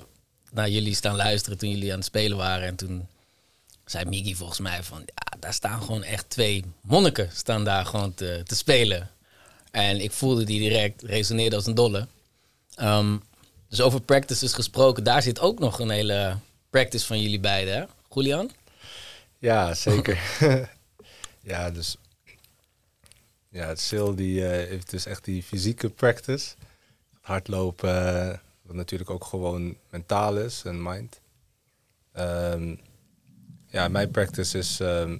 naar jullie staan luisteren toen jullie aan het spelen waren. En toen zei Miki volgens mij van... Ja, daar staan gewoon echt twee monniken staan daar gewoon te, te spelen. En ik voelde die direct, resoneerde als een dolle. Ehm, dus over practices gesproken, daar zit ook nog een hele practice van jullie beiden? Julian? Ja, zeker. ja, dus... Ja, Sil die eh, heeft dus echt die fysieke practice. Hardlopen, eh, wat natuurlijk ook gewoon mentaal is en mind. Ehm, ja, mijn practice is ehm,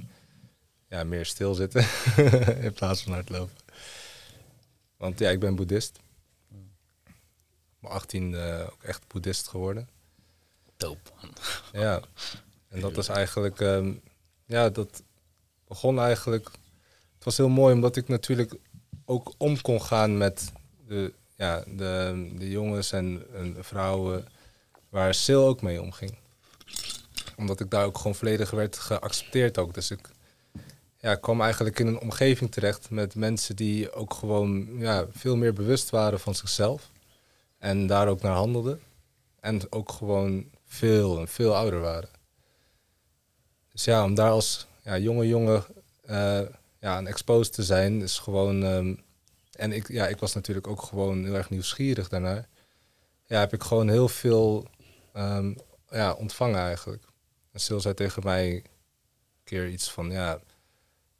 ja, meer stilzitten in plaats van hardlopen. Want ja, ik ben boeddhist. Op 18 eh ook echt boeddhist geworden. Dope. Ja, en dat is eigenlijk, ehm, ja, dat begon eigenlijk. Was heel mooi omdat ik natuurlijk ook om kon gaan met de, ja, de, de jongens en, vrouwen waar Sil ook mee omging. Omdat ik daar ook gewoon volledig werd geaccepteerd ook. Dus ik ja, kwam eigenlijk in een omgeving terecht met mensen die ook gewoon ja, veel meer bewust waren van zichzelf. En daar ook naar handelden. En ook gewoon veel en veel ouder waren. Dus ja, om daar als ja, jonge jongen eh, ja, aan exposed te zijn, is gewoon. ehm, en ik, ja, ik was natuurlijk ook gewoon heel erg nieuwsgierig daarnaar. Ja, heb ik gewoon heel veel ehm, ja, ontvangen eigenlijk. En Sil zei tegen mij een keer iets van, ja,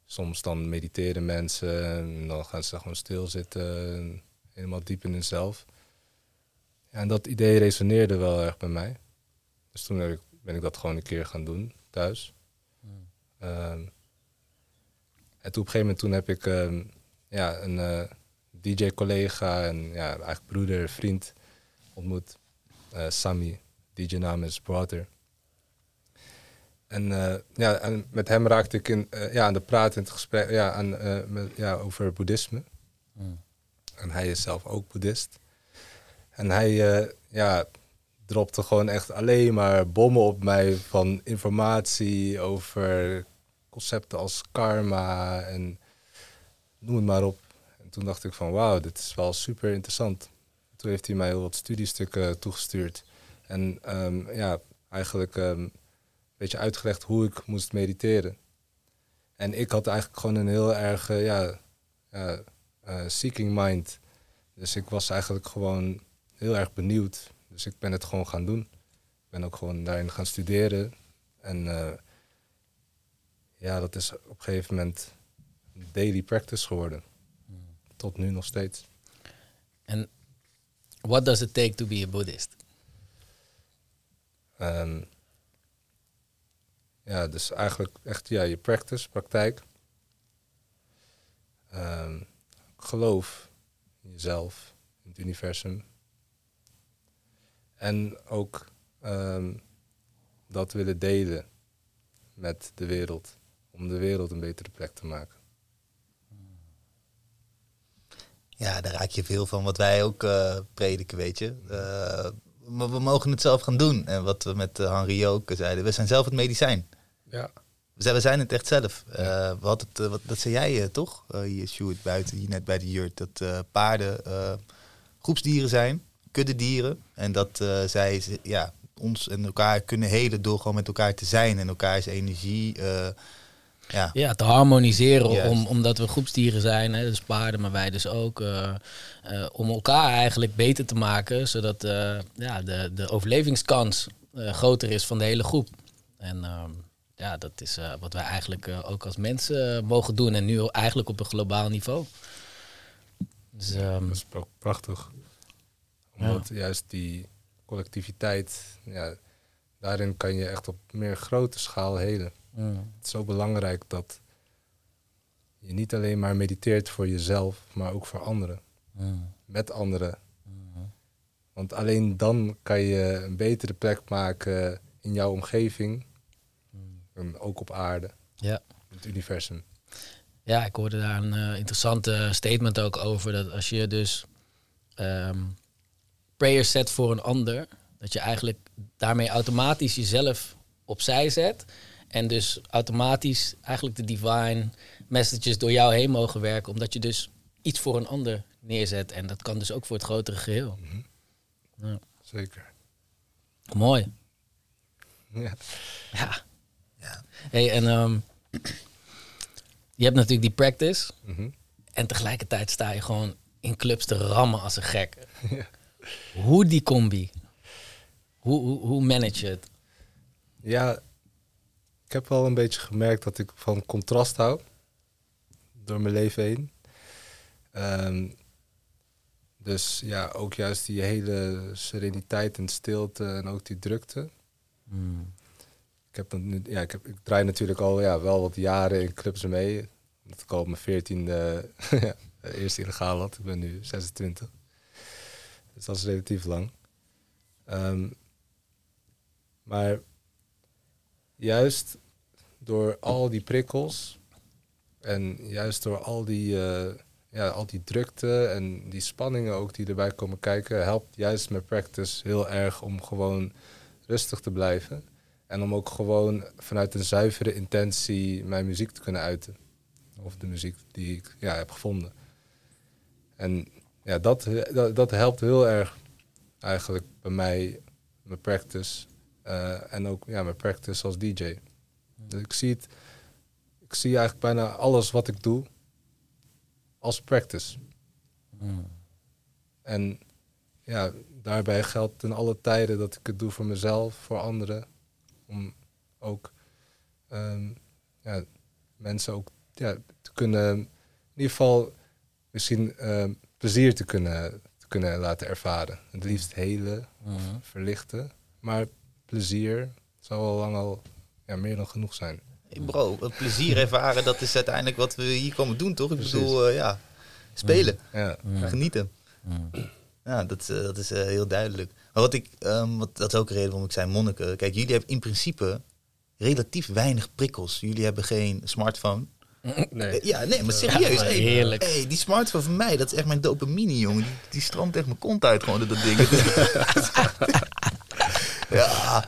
soms dan mediteren mensen en dan gaan ze gewoon stilzitten, en helemaal diep in hunzelf. Ja, en dat idee resoneerde wel erg bij mij. Dus toen heb ik, ben ik dat gewoon een keer gaan doen, thuis. Ehm, en toen op een gegeven moment toen heb ik ehm, ja, een eh, DJ-collega en ja, eigenlijk broeder, vriend ontmoet. Eh Sami, DJ-naam is Brother. En, eh, ja, en met hem raakte ik in, ja, aan de praat in het gesprek ja, aan, met, ja, over boeddhisme. Mm. En hij is zelf ook boeddhist. En hij ja, dropte gewoon echt alleen maar bommen op mij van informatie over concepten als karma en noem het maar op. En toen dacht ik van wauw, dit is wel super interessant. Toen heeft hij mij heel wat studiestukken toegestuurd. En ehm, ja, eigenlijk ehm, een beetje uitgelegd hoe ik moest mediteren. En ik had eigenlijk gewoon een heel erg eh, ja, ja, eh, seeking mind. Dus ik was eigenlijk gewoon heel erg benieuwd. Dus ik ben het gewoon gaan doen. Ik ben ook gewoon daarin gaan studeren. En eh, ja, dat is op een gegeven moment daily practice geworden. Tot nu nog steeds. En what does it take to be a Buddhist? Ehm, ja, dus eigenlijk echt ja, je practice, praktijk. Ehm, geloof in jezelf, in het universum. En ook ehm, dat willen delen met de wereld. Om de wereld een betere plek te maken. Ja, daar raak je veel van wat wij ook eh, prediken, weet je. Eh, maar we mogen het zelf gaan doen. En wat we met uh, Henri ook zeiden, we zijn zelf het medicijn. Ja, We zijn, we zijn het echt zelf. Eh, hadden het, eh, wat, dat zei jij eh, toch, hier Sjoerd, buiten, hier net bij de jurt, dat eh, paarden eh, groepsdieren zijn, kuddedieren. En dat eh, zij ja, ons en elkaar kunnen helen door gewoon met elkaar te zijn en elkaars energie. Ja, Ja, te harmoniseren, om, omdat we groepsdieren zijn, hè, dus paarden, maar wij dus ook. eh, eh, om elkaar eigenlijk beter te maken, zodat eh, ja, de, de overlevingskans eh, groter is van de hele groep. En ehm, ja, dat is eh, wat wij eigenlijk ook als mensen mogen doen. En nu eigenlijk op een globaal niveau. Dus, ehm, Dat is ook prachtig. Omdat juist die collectiviteit, ja, daarin kan je echt op meer grote schaal helen. Mm, Het is zo belangrijk dat je niet alleen maar mediteert voor jezelf, maar ook voor anderen. mm, Met anderen. Want alleen dan kan je een betere plek maken in jouw omgeving. En ook op aarde, ja. in het universum. Ja, ik hoorde daar een eh, interessante statement ook over. Dat als je dus ehm prayers zet voor een ander, dat je eigenlijk daarmee automatisch jezelf opzij zet. En dus automatisch eigenlijk de divine messages door jou heen mogen werken, omdat je dus iets voor een ander neerzet. En dat kan dus ook voor het grotere geheel. Ja. Zeker. Mooi. Ja. Ja. Ja. Hey, en ehm, je hebt natuurlijk die practice. Mhm. En tegelijkertijd sta je gewoon in clubs te rammen als een gek. Ja. Hoe die combi? Hoe, hoe, hoe manage je het? Ja, ik heb wel een beetje gemerkt dat ik van contrast hou. Door mijn leven heen. Ehm, dus ja, ook juist die hele sereniteit en stilte en ook die drukte. Ik, heb nu, ja, ik, heb, ik draai natuurlijk al ja, wel wat jaren in clubs mee. Dat ik al op mijn veertiende eerst illegaal had. Ik ben nu 26. Dus dat is relatief lang. Ehm, maar juist door al die prikkels en juist door al die, eh, ja, al die drukte en die spanningen ook die erbij komen kijken, helpt juist mijn practice heel erg om gewoon rustig te blijven. En om ook gewoon vanuit een zuivere intentie mijn muziek te kunnen uiten. Of de muziek die ik ja, heb gevonden. En ja, dat, dat, dat helpt heel erg eigenlijk bij mij, mijn practice. Eh, en ook ja, mijn practice als DJ. Dus ik zie het, ik zie eigenlijk bijna alles wat ik doe als practice. En ja, daarbij geldt in alle tijden dat ik het doe voor mezelf, voor anderen. Om ook ehm, ja, mensen ook ja, te kunnen, in ieder geval misschien ehm, plezier te kunnen, te kunnen laten ervaren. Het liefst hele, of verlichten. Maar plezier zou al lang al ja, meer dan genoeg zijn. Hey bro, het plezier ervaren, dat is uiteindelijk wat we hier komen doen, toch? Ik Precies. bedoel, eh, ja, spelen, Ja, genieten. Ja, dat, is, eh, dat is eh, heel duidelijk. Maar wat ik, ehm, wat, dat is ook een reden waarom ik zei monniken. Kijk, jullie hebben in principe relatief weinig prikkels. Jullie hebben geen smartphone. Nee. Ja, nee, maar serieus. Ja, heerlijk. hey, die smartphone van mij, dat is echt mijn dopamine, jongen. Die, die stroomt echt mijn kont uit gewoon door dat ding. ja,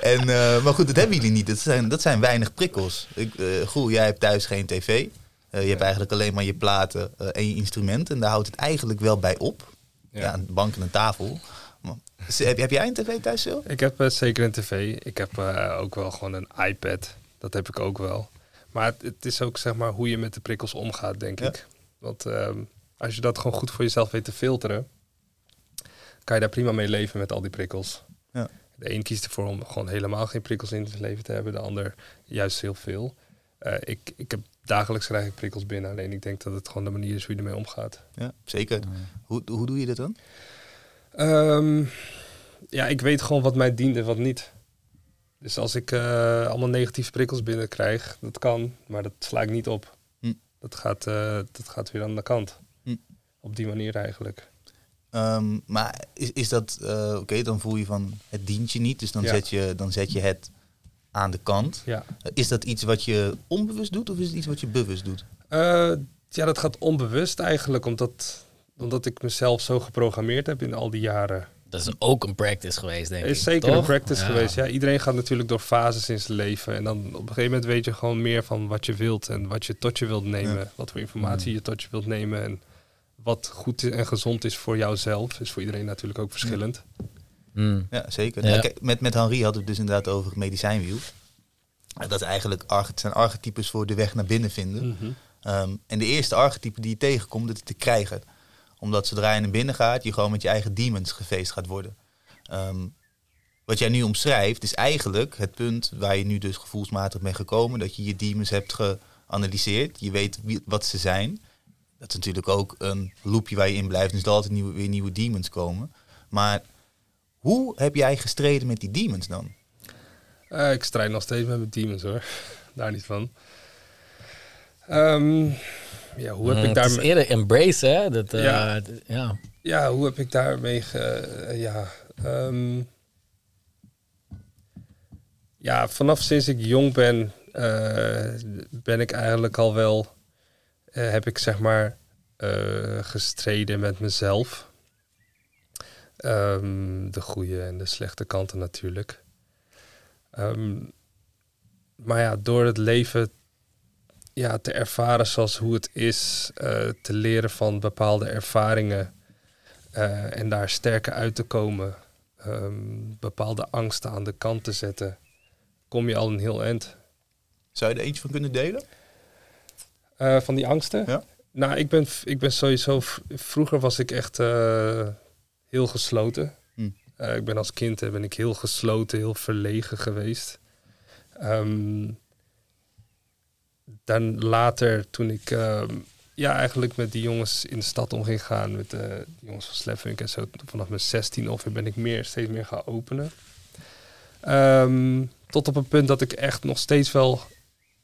en, eh, maar goed, dat hebben jullie niet. Dat zijn, dat zijn weinig prikkels. Ik, eh Goel, jij hebt thuis geen tv. Eh, je hebt eigenlijk alleen maar je platen en je instrumenten. En daar houdt het eigenlijk wel bij op. Ja, Ja. een bank en een tafel. Maar, heb, heb jij een tv thuis, Sil? Ik heb zeker een tv. Ik heb ook wel gewoon een iPad. Dat heb ik ook wel. Maar het, het is ook zeg maar hoe je met de prikkels omgaat, denk Ja. ik. Want ehm, als je dat gewoon goed voor jezelf weet te filteren, kan je daar prima mee leven met al die prikkels. Ja. De een kiest ervoor om gewoon helemaal geen prikkels in zijn leven te hebben, de ander juist heel veel. Eh, ik, ik heb dagelijks krijg ik prikkels binnen, alleen ik denk dat het gewoon de manier is hoe je ermee omgaat. Ja, zeker. Hoe, hoe doe je dat dan? Ehm, ja, ik weet gewoon wat mij dient en wat niet. Dus als ik eh, allemaal negatieve prikkels binnenkrijg, dat kan, maar dat sla ik niet op. Hm. Dat, gaat, eh, dat gaat weer aan de kant. Hm. Op die manier eigenlijk. Ehm, maar is, is dat, eh, oké, dan voel je van het dient je niet, dus dan, Ja. zet je, dan zet je het aan de kant. Ja. Is dat iets wat je onbewust doet of is het iets wat je bewust doet? Eh, ja, dat gaat onbewust eigenlijk, omdat, omdat ik mezelf zo geprogrammeerd heb in al die jaren. Dat is ook een practice geweest, denk ik. is zeker toch? een practice Ja. geweest. Ja, iedereen gaat natuurlijk door fases in zijn leven. En dan op een gegeven moment weet je gewoon meer van wat je wilt en wat je tot je wilt nemen. Ja. Wat voor informatie je tot je wilt nemen. En wat goed en gezond is voor jouzelf. Is voor iedereen natuurlijk ook verschillend. Mm. Ja, zeker. Ja. Kijk, met, met Henri hadden we het dus inderdaad over het medicijnwiel. Dat is eigenlijk het zijn archetypes voor de weg naar binnen vinden. Mhm. Ehm, en de eerste archetype die je tegenkomt, dat is te krijgen. Omdat zodra je naar binnen gaat, je gewoon met je eigen demons gefeest gaat worden. Ehm, wat jij nu omschrijft, is eigenlijk het punt waar je nu dus gevoelsmatig bent gekomen. Dat je je demons hebt geanalyseerd. Je weet wie, wat ze zijn. Dat is natuurlijk ook een loopje waar je in blijft. Dus er altijd nieuwe, weer nieuwe demons komen. Maar hoe heb jij gestreden met die demons dan? Eh, ik strijd nog steeds met mijn demons hoor. Daar niet van. Ehm, ja, hoe heb Mm, ik daarmee... eerder embrace, hè? Dat, eh, Ja. ja. Ja, hoe heb ik daarmee ge... eh, ja, ehm, ja, vanaf sinds ik jong ben, eh, ben ik eigenlijk al wel... eh, heb ik zeg maar eh, gestreden met mezelf. Ehm, de goede en de slechte kanten natuurlijk. Ehm, maar ja, door het leven ja, te ervaren zoals hoe het is, eh, te leren van bepaalde ervaringen en daar sterker uit te komen, ehm, bepaalde angsten aan de kant te zetten, kom je al een heel eind. Zou je er eentje van kunnen delen? Eh, van die angsten? Ja. Nou, ik ben, ik ben sowieso... Vroeger was ik echt eh, heel gesloten. Hm. Eh, ik ben als kind ben ik heel gesloten, heel verlegen geweest. Ehm, dan later, toen ik ehm, ja, eigenlijk met die jongens in de stad om ging gaan, met die jongens van Slapfunk en zo, vanaf mijn 16 ongeveer ben ik meer, steeds meer gaan openen. Ehm, tot op een punt dat ik echt nog steeds wel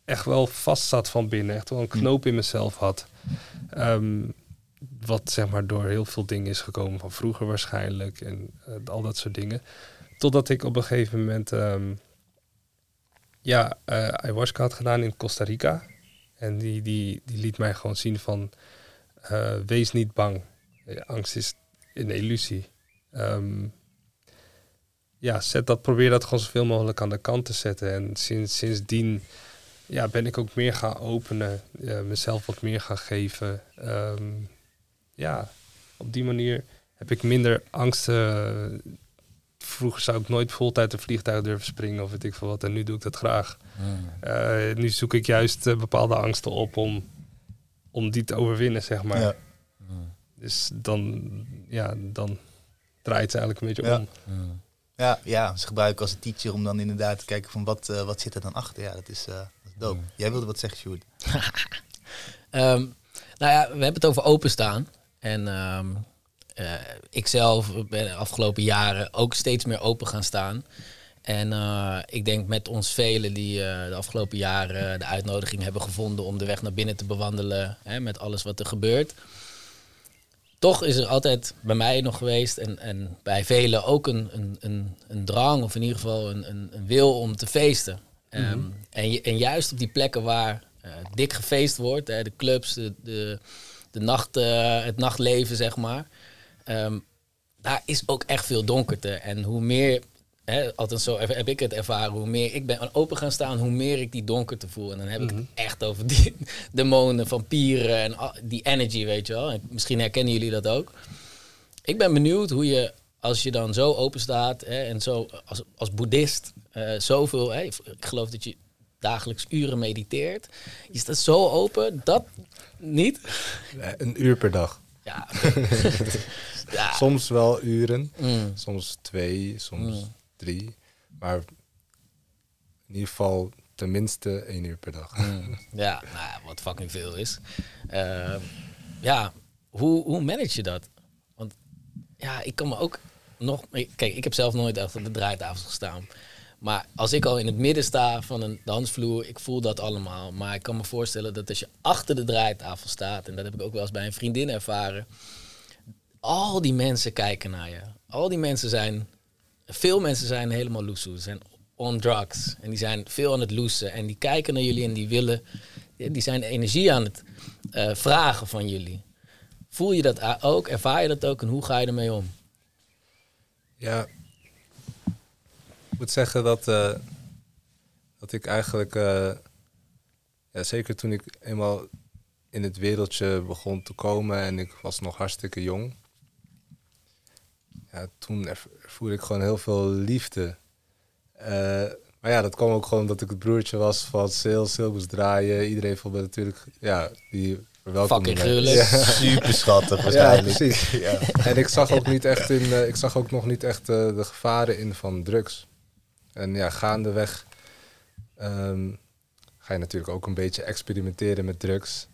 echt wel vast zat van binnen. Echt wel een knoop in mezelf had. Ehm, wat zeg maar door heel veel dingen is gekomen van vroeger waarschijnlijk. En eh, al dat soort dingen. Totdat ik op een gegeven moment ehm, ja, eh ayahuasca had gedaan in Costa Rica. En die, die, die liet mij gewoon zien van eh, wees niet bang. Angst is een illusie. Ehm, ja, zet dat, probeer dat gewoon zoveel mogelijk aan de kant te zetten. En sinds, sindsdien ja, ben ik ook meer gaan openen, eh, mezelf wat meer gaan geven. Ehm, ja, op die manier heb ik minder angsten. Vroeger zou ik nooit vol uit een vliegtuig durven springen of weet ik veel wat. En nu doe ik dat graag. Mm. Eh, nu zoek ik juist eh, bepaalde angsten op om, om die te overwinnen, zeg maar. Ja. Dus dan, ja, dan draait het eigenlijk een beetje Ja. om. Mm. Ja, ja, ze gebruiken als een teacher om dan inderdaad te kijken van wat, eh, wat zit er dan achter. Ja, dat is, eh, dat is dope. Jij wilde wat zeggen, Sjoerd. Ehm, nou ja, we hebben het over openstaan. En eh, ik zelf ben de afgelopen jaren ook steeds meer open gaan staan. En eh, ik denk met ons velen die eh, de afgelopen jaren de uitnodiging hebben gevonden om de weg naar binnen te bewandelen. Hè, met alles wat er gebeurt. Toch is er altijd bij mij nog geweest en, en bij velen ook een, een, een, een drang, of in ieder geval een, een, een wil om te feesten. Ehm, en, je- en juist op die plekken waar eh, dik gefeest wordt. Hè, de clubs, de, de, de nacht, eh, het nachtleven, zeg maar. Ehm, daar is ook echt veel donkerte. En hoe meer, hè, althans zo heb ik het ervaren, hoe meer ik ben open gaan staan, hoe meer ik die donkerte voel. En dan heb ik het echt over die demonen, vampieren en die energy, weet je wel. En misschien herkennen jullie dat ook. Ik ben benieuwd hoe je, als je dan zo open staat hè, en zo als, als boeddhist, eh, zoveel, hè, ik geloof dat je dagelijks uren mediteert. Je staat zo open, dat niet. Een uur per dag. Ja, ja. Soms wel uren, Mm. soms twee, soms Mm. drie. Maar in ieder geval tenminste één uur per dag. Mm. Ja, nou, wat fucking veel is. Ehm, ja, hoe, hoe manage je dat? Want ja, ik kan me ook nog... Kijk, ik heb zelf nooit achter de draaitafel gestaan. Maar als ik al in het midden sta van een dansvloer, ik voel dat allemaal. Maar ik kan me voorstellen dat als je achter de draaitafel staat, en dat heb ik ook wel eens bij een vriendin ervaren, al die mensen kijken naar je. Al die mensen zijn, veel mensen zijn helemaal loesoe, zijn on drugs. En die zijn veel aan het loesen. En die kijken naar jullie en die willen, die zijn energie aan het eh, vragen van jullie. Voel je dat ook? Ervaar je dat ook? En hoe ga je ermee om? Ja, ik moet zeggen dat, eh, dat ik eigenlijk, eh, ja, zeker toen ik eenmaal in het wereldje begon te komen en ik was nog hartstikke jong, ja, toen ervoer ik gewoon heel veel liefde. Eh, maar ja, dat kwam ook gewoon omdat ik het broertje was van Sil. Sil moest draaien. Iedereen vond me natuurlijk, ja, die Fucking gruwelijk. Ja. Super schattig Ja, waarschijnlijk. precies. Ja. En ik zag ook niet echt in, ik zag ook nog niet echt de gevaren in van drugs. En ja, gaandeweg ehm, ga je natuurlijk ook een beetje experimenteren met drugs.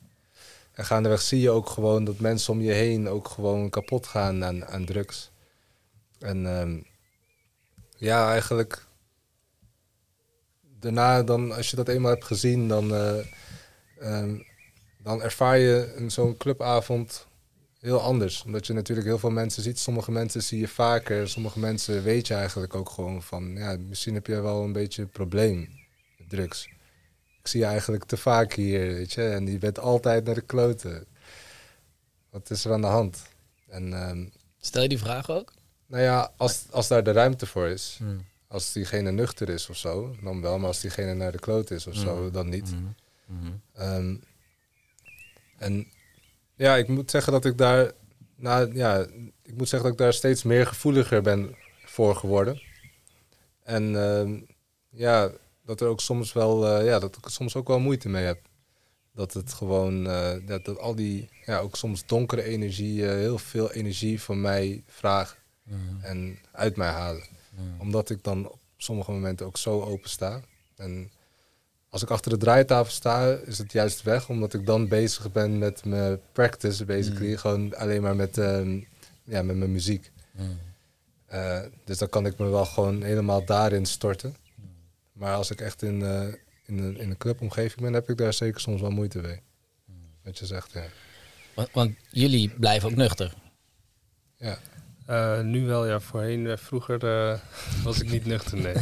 En gaandeweg zie je ook gewoon dat mensen om je heen ook gewoon kapot gaan aan, aan drugs. En ehm, ja, eigenlijk daarna dan, als je dat eenmaal hebt gezien, dan, eh, ehm, dan ervaar je zo'n clubavond heel anders. Omdat je natuurlijk heel veel mensen ziet. Sommige mensen zie je vaker. Sommige mensen weet je eigenlijk ook gewoon van... Ja, misschien heb je wel een beetje een probleem met drugs. Ik zie je eigenlijk te vaak hier, weet je. En je bent altijd naar de kloten. Wat is er aan de hand? En ehm, Stel je die vraag ook? nou ja, als, als daar de ruimte voor is... Hmm. Als diegene nuchter is of zo, dan wel. Maar als diegene naar de kloot is of zo, dan niet. Ehm, en ja, ik moet zeggen dat ik daar, nou ja, ik moet zeggen dat ik daar steeds meer gevoeliger ben voor geworden. En ehm, ja, dat er ook soms wel, eh, ja, dat ik er soms ook wel moeite mee heb. Dat het gewoon, eh, dat, dat al die, ja, ook soms donkere energie, eh, heel veel energie van mij vragen en uit mij halen. Omdat ik dan op sommige momenten ook zo open sta. En als ik achter de draaitafel sta, is het juist weg, omdat ik dan bezig ben met mijn practice, basically. Gewoon alleen maar met, ehm, ja, met mijn muziek. Eh, dus dan kan ik me wel gewoon helemaal daarin storten. Maar als ik echt in, eh, in, een, in een clubomgeving ben, heb ik daar zeker soms wel moeite mee. Wat je zegt, ja. Want, want jullie blijven ook nuchter. ja. Eh, nu wel, ja. Voorheen, vroeger eh, was ik niet nuchter, nee.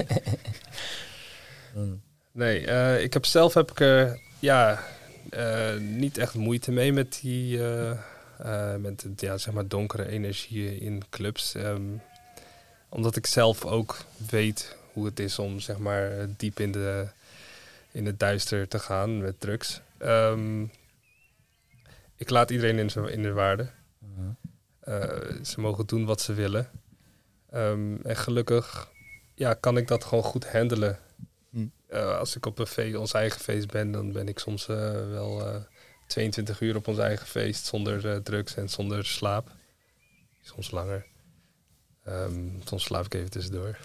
Nee, eh, ik heb zelf heb ik er ja, eh, niet echt moeite mee met die eh, met ja, zeg maar donkere energieën in clubs. Ehm, omdat ik zelf ook weet hoe het is om zeg maar diep in, de, in het duister te gaan met drugs. Ehm, ik laat iedereen in, zijn, in de waarde. Eh, ze mogen doen wat ze willen. Ehm, en gelukkig ja, kan ik dat gewoon goed handelen. Eh, als ik op een feest, ons eigen feest ben, dan ben ik soms eh, wel eh 22 uur op ons eigen feest zonder eh, drugs en zonder slaap. Soms langer. Ehm, soms slaap ik even tussendoor.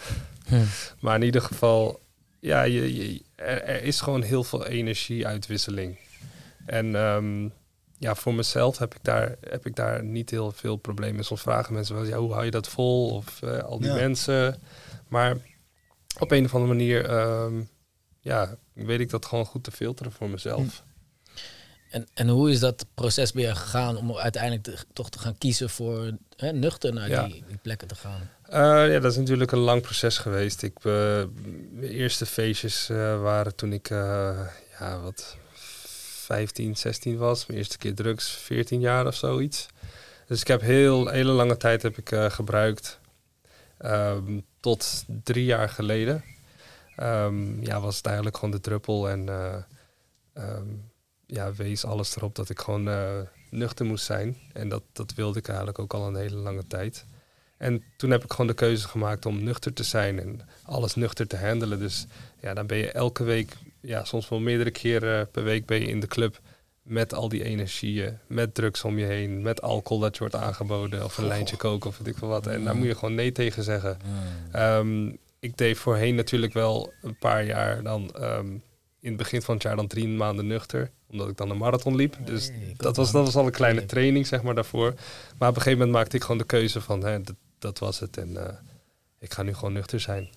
Maar in ieder geval, ja, je, je- er, er is gewoon heel veel energieuitwisseling. En ehm, ja, voor mezelf heb ik, daar, heb ik daar niet heel veel problemen mee. Soms vragen mensen wel, ja, hoe hou je dat vol? Of eh, al die Ja. mensen. Maar op een of andere manier, ehm, ja, weet ik dat gewoon goed te filteren voor mezelf. En, en hoe is dat proces bij gegaan om uiteindelijk te- toch te gaan kiezen voor hè, nuchter naar Ja. die, die plekken te gaan? Eh, ja, dat is natuurlijk een lang proces geweest. Ik, eh, mijn eerste feestjes eh, waren toen ik, ja, wat, 15, 16 was. Mijn eerste keer drugs 14 jaar of zoiets. Dus ik heb heel hele lange tijd heb ik gebruikt. Ehm, tot drie jaar geleden. Ehm, ja, was het eigenlijk gewoon de druppel en eh, ehm, ja, wees alles erop dat ik gewoon eh, nuchter moest zijn. En dat, dat wilde ik eigenlijk ook al een hele lange tijd. En toen heb ik gewoon de keuze gemaakt om nuchter te zijn en alles nuchter te handelen. Dus ja, dan ben je elke week, ja, soms wel meerdere keren per week ben je in de club met al die energieën, met drugs om je heen, met alcohol dat je wordt aangeboden of een lijntje koken of weet ik veel wat. En daar moet je gewoon nee tegen zeggen. Ehm, ik deed voorheen natuurlijk wel een paar jaar dan ehm, in het begin van het jaar dan drie maanden nuchter, omdat ik dan een marathon liep. Dus dat was, dat was al een kleine training zeg maar daarvoor. Maar op een gegeven moment maakte ik gewoon de keuze van hè, dat, dat was het en eh, ik ga nu gewoon nuchter zijn.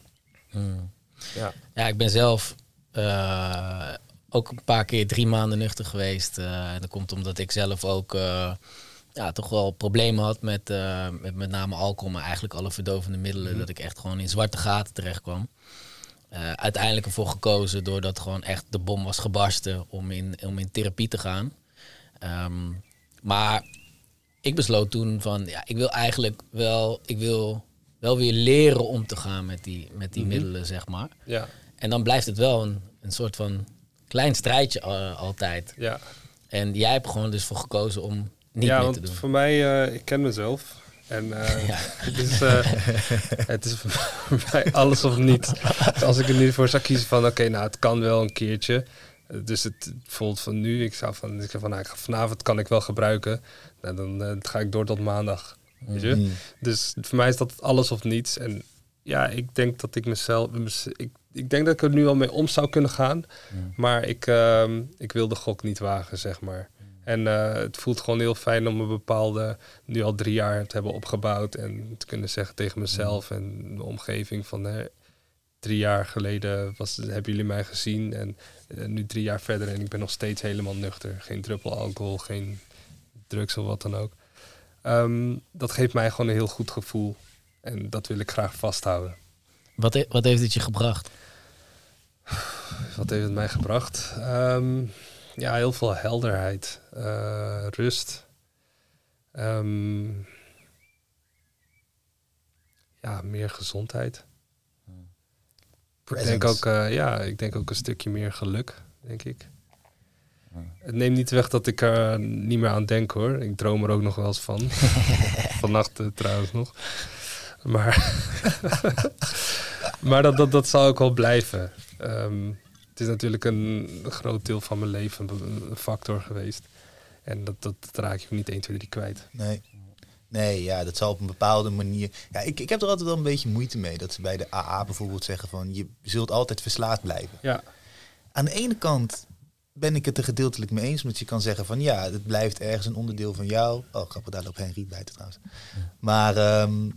Hmm. Ja. Ja, ik ben zelf eh, ook een paar keer drie maanden nuchter geweest. eh, en dat komt omdat ik zelf ook ja, toch wel problemen had met, eh, met met name alcohol, maar eigenlijk alle verdovende middelen. Dat ik echt gewoon in zwarte gaten terecht kwam. Eh, uiteindelijk ervoor gekozen doordat gewoon echt de bom was gebarsten om in, om in therapie te gaan. Ehm, maar ik besloot toen van, ja, ik wil eigenlijk wel, ik wil wel weer leren om te gaan met die, met die middelen, zeg maar. Ja, En dan blijft het wel een, een soort van klein strijdje altijd. ja. En jij hebt gewoon dus voor gekozen om niet ja, want te doen. voor mij, eh, ik ken mezelf. En eh, Ja. het, is, eh, het is voor mij alles of niet. Dus als ik er nu voor zou kiezen van, oké, nou, het kan wel een keertje. Dus het bijvoorbeeld van nu, ik zou van, ik van nou, vanavond kan ik wel gebruiken. Nou, dan ga ik door tot maandag. Weet je? Mm. Dus voor mij is dat alles of niets. En ja, ik denk dat ik mezelf. Ik, ik denk dat ik er nu al mee om zou kunnen gaan. Maar ik, ehm, ik wil de gok niet wagen, zeg maar. En eh, het voelt gewoon heel fijn om een bepaalde, nu al drie jaar te hebben opgebouwd. En te kunnen zeggen tegen mezelf en de omgeving van hè, drie jaar geleden was, hebben jullie mij gezien. En eh, nu drie jaar verder en ik ben nog steeds helemaal nuchter. Geen druppel alcohol, geen drugs of wat dan ook. Ehm, dat geeft mij gewoon een heel goed gevoel. En dat wil ik graag vasthouden. Wat, he- wat heeft het je gebracht? Wat heeft het mij gebracht? Ehm, ja, heel veel helderheid, eh, rust. Ehm, ja, meer gezondheid. Ik denk, ook, eh, ja, ik denk ook een stukje meer geluk, denk ik. Het neemt niet weg dat ik er niet meer aan denk hoor. Ik droom er ook nog wel eens van. Vannacht eh, trouwens nog. Maar, maar dat, dat, dat zal ook wel blijven. Ehm, het is natuurlijk een groot deel van mijn leven een, een factor geweest. En dat, dat, dat raak je niet 1, 2, 3 kwijt. Nee. Nee, ja, dat zal op een bepaalde manier. Ja, ik, ik heb er altijd wel een beetje moeite mee. Dat ze bij de AA bijvoorbeeld zeggen van je zult altijd verslaafd blijven. Ja, Aan de ene kant ben ik het er gedeeltelijk mee eens. Want je kan zeggen van ja, het blijft ergens een onderdeel van jou. Oh, grappig, daar loopt Henry bij trouwens. Maar ehm,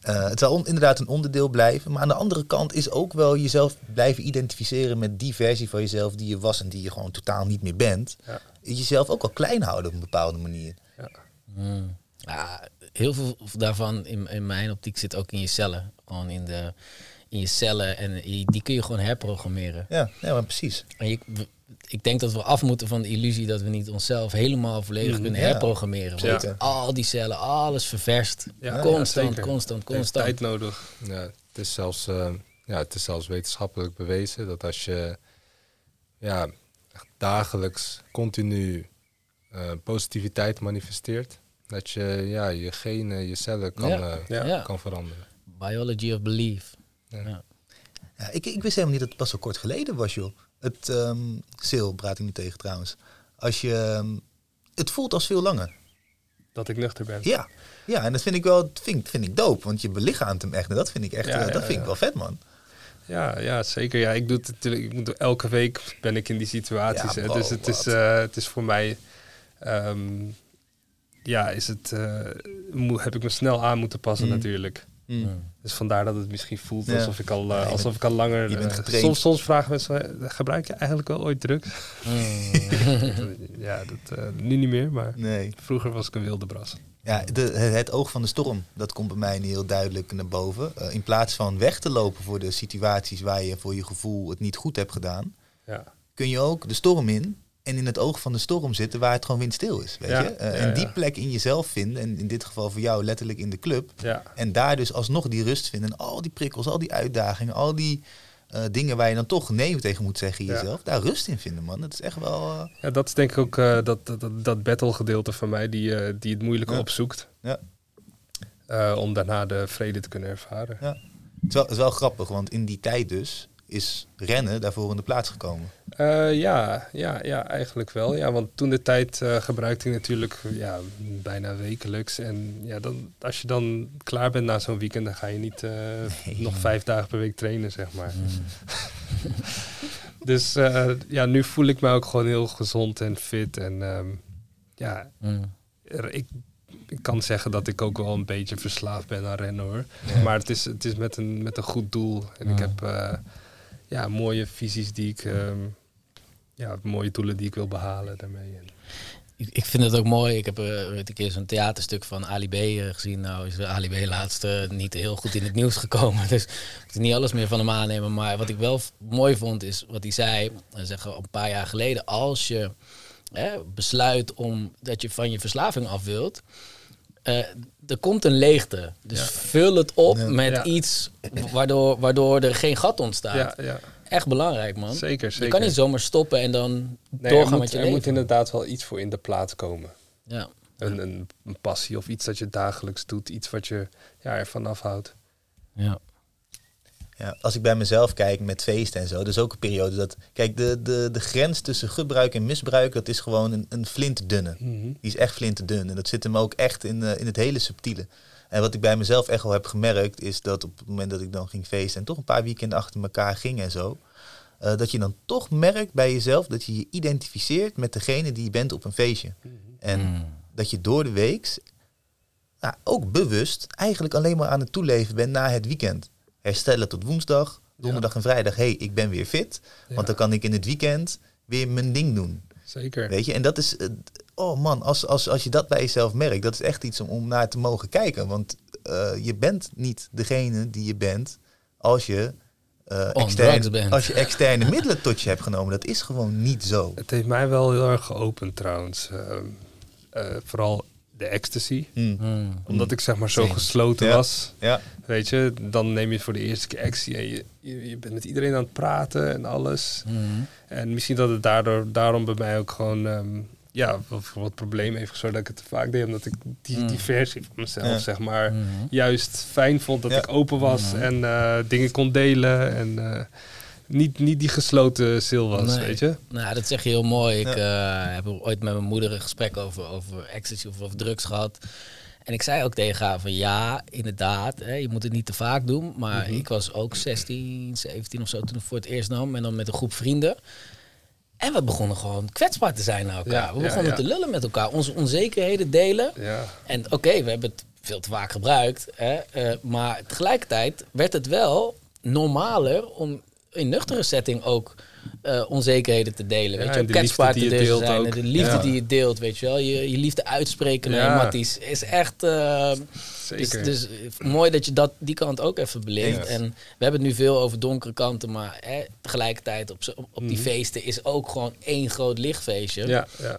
eh, het zal on- inderdaad een onderdeel blijven. Maar aan de andere kant is ook wel jezelf blijven identificeren met die versie van jezelf die je was en die je gewoon totaal niet meer bent. ja, Jezelf ook al klein houden op een bepaalde manier. ja. Hmm. Ja, heel veel daarvan in, in mijn optiek zit ook in je cellen. Gewoon in, de, in je cellen. En je- die kun je gewoon herprogrammeren. Ja, ja maar precies. En je, ik denk dat we af moeten van de illusie dat we niet onszelf helemaal volledig Mhm. kunnen Ja. herprogrammeren. Want al die cellen, alles ververst. Ja, constant, constant, constant. tijd nodig. Ja, het is zelfs, eh, ja, het is zelfs wetenschappelijk bewezen dat als je ja, dagelijks continu eh, positiviteit manifesteert, dat je ja, je genen, je cellen kan, Ja, eh, ja. Ja. kan veranderen. Biology of belief. Ja. Ja. Ja, ik, ik wist helemaal niet dat het pas zo kort geleden was, joh. Het Sil, praat ik nu tegen trouwens. Als je, ehm, het voelt als veel langer. Dat ik nuchter ben. Ja, ja en dat vind ik wel, vind, vind ik dope. Want je belichaamt hem echt. En dat vind ik echt, Ja, eh, ja, dat vind ja. ik wel vet, man. Ja, ja, zeker. Ja, ik doe het natuurlijk. Ik moet elke week ben ik in die situaties. Hè. dus het is, eh, het is voor mij. ehm, ja, is het, eh, heb ik me snel aan moeten passen Mm. natuurlijk. Hmm. Dus vandaar dat het misschien voelt Ja. alsof ik al, eh, alsof ik al langer. je bent eh, getraind. soms, soms vragen mensen: eh, gebruik je eigenlijk wel ooit drugs? Hmm. ja, dat, eh, nu niet meer, maar Nee. vroeger was ik een wilde bras. Ja, de, het, oog van de storm, dat komt bij mij niet heel duidelijk naar boven. In plaats van weg te lopen voor de situaties waar je voor je gevoel het niet goed hebt gedaan, Ja, kun je ook de storm in en in het oog van de storm zitten waar het gewoon windstil is. Weet Ja, je? Eh, ja, en die ja. plek in jezelf vinden, en in dit geval voor jou letterlijk in de club. Ja, En daar dus alsnog die rust vinden. En al die prikkels, al die uitdagingen, al die eh, dingen waar je dan toch nee tegen moet zeggen jezelf. Daar rust in vinden, man. Dat is echt wel... eh, ja dat is denk ik ook dat, dat, dat, battle gedeelte van mij die, die het moeilijke opzoekt. Ja. Om daarna de vrede te kunnen ervaren. Ja. Het is wel, het is wel grappig, want in die tijd dus is rennen daarvoor in de plaats gekomen. Eh, ja, ja, ja, eigenlijk wel. Ja, want toen de tijd eh, gebruikte ik natuurlijk ja, bijna wekelijks. En ja, dan, als je dan klaar bent na zo'n weekend, dan ga je niet eh, nog vijf dagen per week trainen, zeg maar. Dus eh, ja, nu voel ik me ook gewoon heel gezond en fit. En ehm, ja, Mm. er- ik, ik kan zeggen dat ik ook wel een beetje verslaafd ben aan rennen hoor. Ja. Maar het is, het is met, een, met een goed doel. En ik heb ja, mooie visies die ik... ehm, ja, mooie doelen die ik wil behalen daarmee. Ik, vind het ook mooi. Ik heb eh, een keer zo'n theaterstuk van Ali B eh, gezien. Nou is Ali B laatst eh, niet heel goed in het nieuws gekomen. Dus ik moet niet alles meer van hem aannemen. Maar wat ik wel mooi vond is wat hij zei. Zeggen een paar jaar geleden. Als je hè, besluit om dat je van je verslaving af wilt. Eh, er komt een leegte. Dus Ja. vul het op Ja. met Ja. iets waardoor, waardoor er geen gat ontstaat. ja, ja, Echt belangrijk, man. zeker, zeker. Je kan niet zomaar stoppen en dan Nee, doorgaan er moet, met je er leven. moet inderdaad wel iets voor in de plaats komen. Ja. Een, een, een passie of iets dat je dagelijks doet. Iets wat je ja, ervan afhoudt. Ja. Ja, als ik bij mezelf kijk met feesten en zo, dat is ook een periode dat... Kijk, de, de, de grens tussen gebruik en misbruik, dat is gewoon een, een flintdunne. Die is echt flinterdun. En dat zit hem ook echt in, eh, in het hele subtiele. En wat ik bij mezelf echt wel heb gemerkt, is dat op het moment dat ik dan ging feesten en toch een paar weekenden achter elkaar ging en zo, eh, dat je dan toch merkt bij jezelf dat je je identificeert met degene die je bent op een feestje. En Mm. dat je door de week nou, ook bewust eigenlijk alleen maar aan het toeleven bent na het weekend. Herstellen tot woensdag, donderdag en vrijdag. hey, ik ben weer fit. Want dan kan ik in het weekend weer mijn ding doen. Zeker. Weet je, en dat is, eh, oh man, als, als, als je dat bij jezelf merkt, dat is echt iets om, om naar te mogen kijken. Want eh, je bent niet degene die je bent als je, On extern- drugs bent. als je externe middelen tot je hebt genomen. Dat is gewoon niet zo. Het heeft mij wel heel erg geopend trouwens. Ehm, eh, vooral de ecstasy. Mm. Mm. Omdat ik zeg maar zo gesloten Ja. was. Ja, Weet je, dan neem je voor de eerste keer ecstasy en je, je, je bent met iedereen aan het praten en alles. Mm. En misschien dat het daardoor, daarom bij mij ook gewoon ehm, ja, wat, wat probleem heeft gezorgd dat ik het te vaak deed. Omdat ik die, die versie van mezelf, Ja. zeg maar, Mm. juist fijn vond dat ik open was en eh, dingen kon delen. En eh, niet, niet die gesloten was, Nee. weet je. Nou, dat zeg je heel mooi. Ik eh, heb ooit met mijn moeder een gesprek over, over ecstasy of over drugs gehad. En ik zei ook tegen haar van ja, inderdaad, hè, je moet het niet te vaak doen. Maar Mhm. ik was ook 16, 17 of zo toen ik voor het eerst nam. En dan met een groep vrienden. En we begonnen gewoon kwetsbaar te zijn naar elkaar. Ja, we begonnen ja. te lullen met elkaar. Onze onzekerheden delen. Ja, En oké, we hebben het veel te vaak gebruikt. Hè, eh, maar tegelijkertijd werd het wel normaler om in nuchtere setting ook eh, onzekerheden te delen. Ja, weet je, de kwetsbaar liefde te die je delen deelt zijn. En de liefde Ja. die je deelt, weet je wel. Je, je liefde uitspreken naar Ja. matties is echt... eh, dus, zeker. dus mooi dat je dat, die kant ook even belicht. Eens. En we hebben het nu veel over donkere kanten, maar hè, tegelijkertijd op, op die Mhm. feesten is ook gewoon één groot lichtfeestje. ja, ja,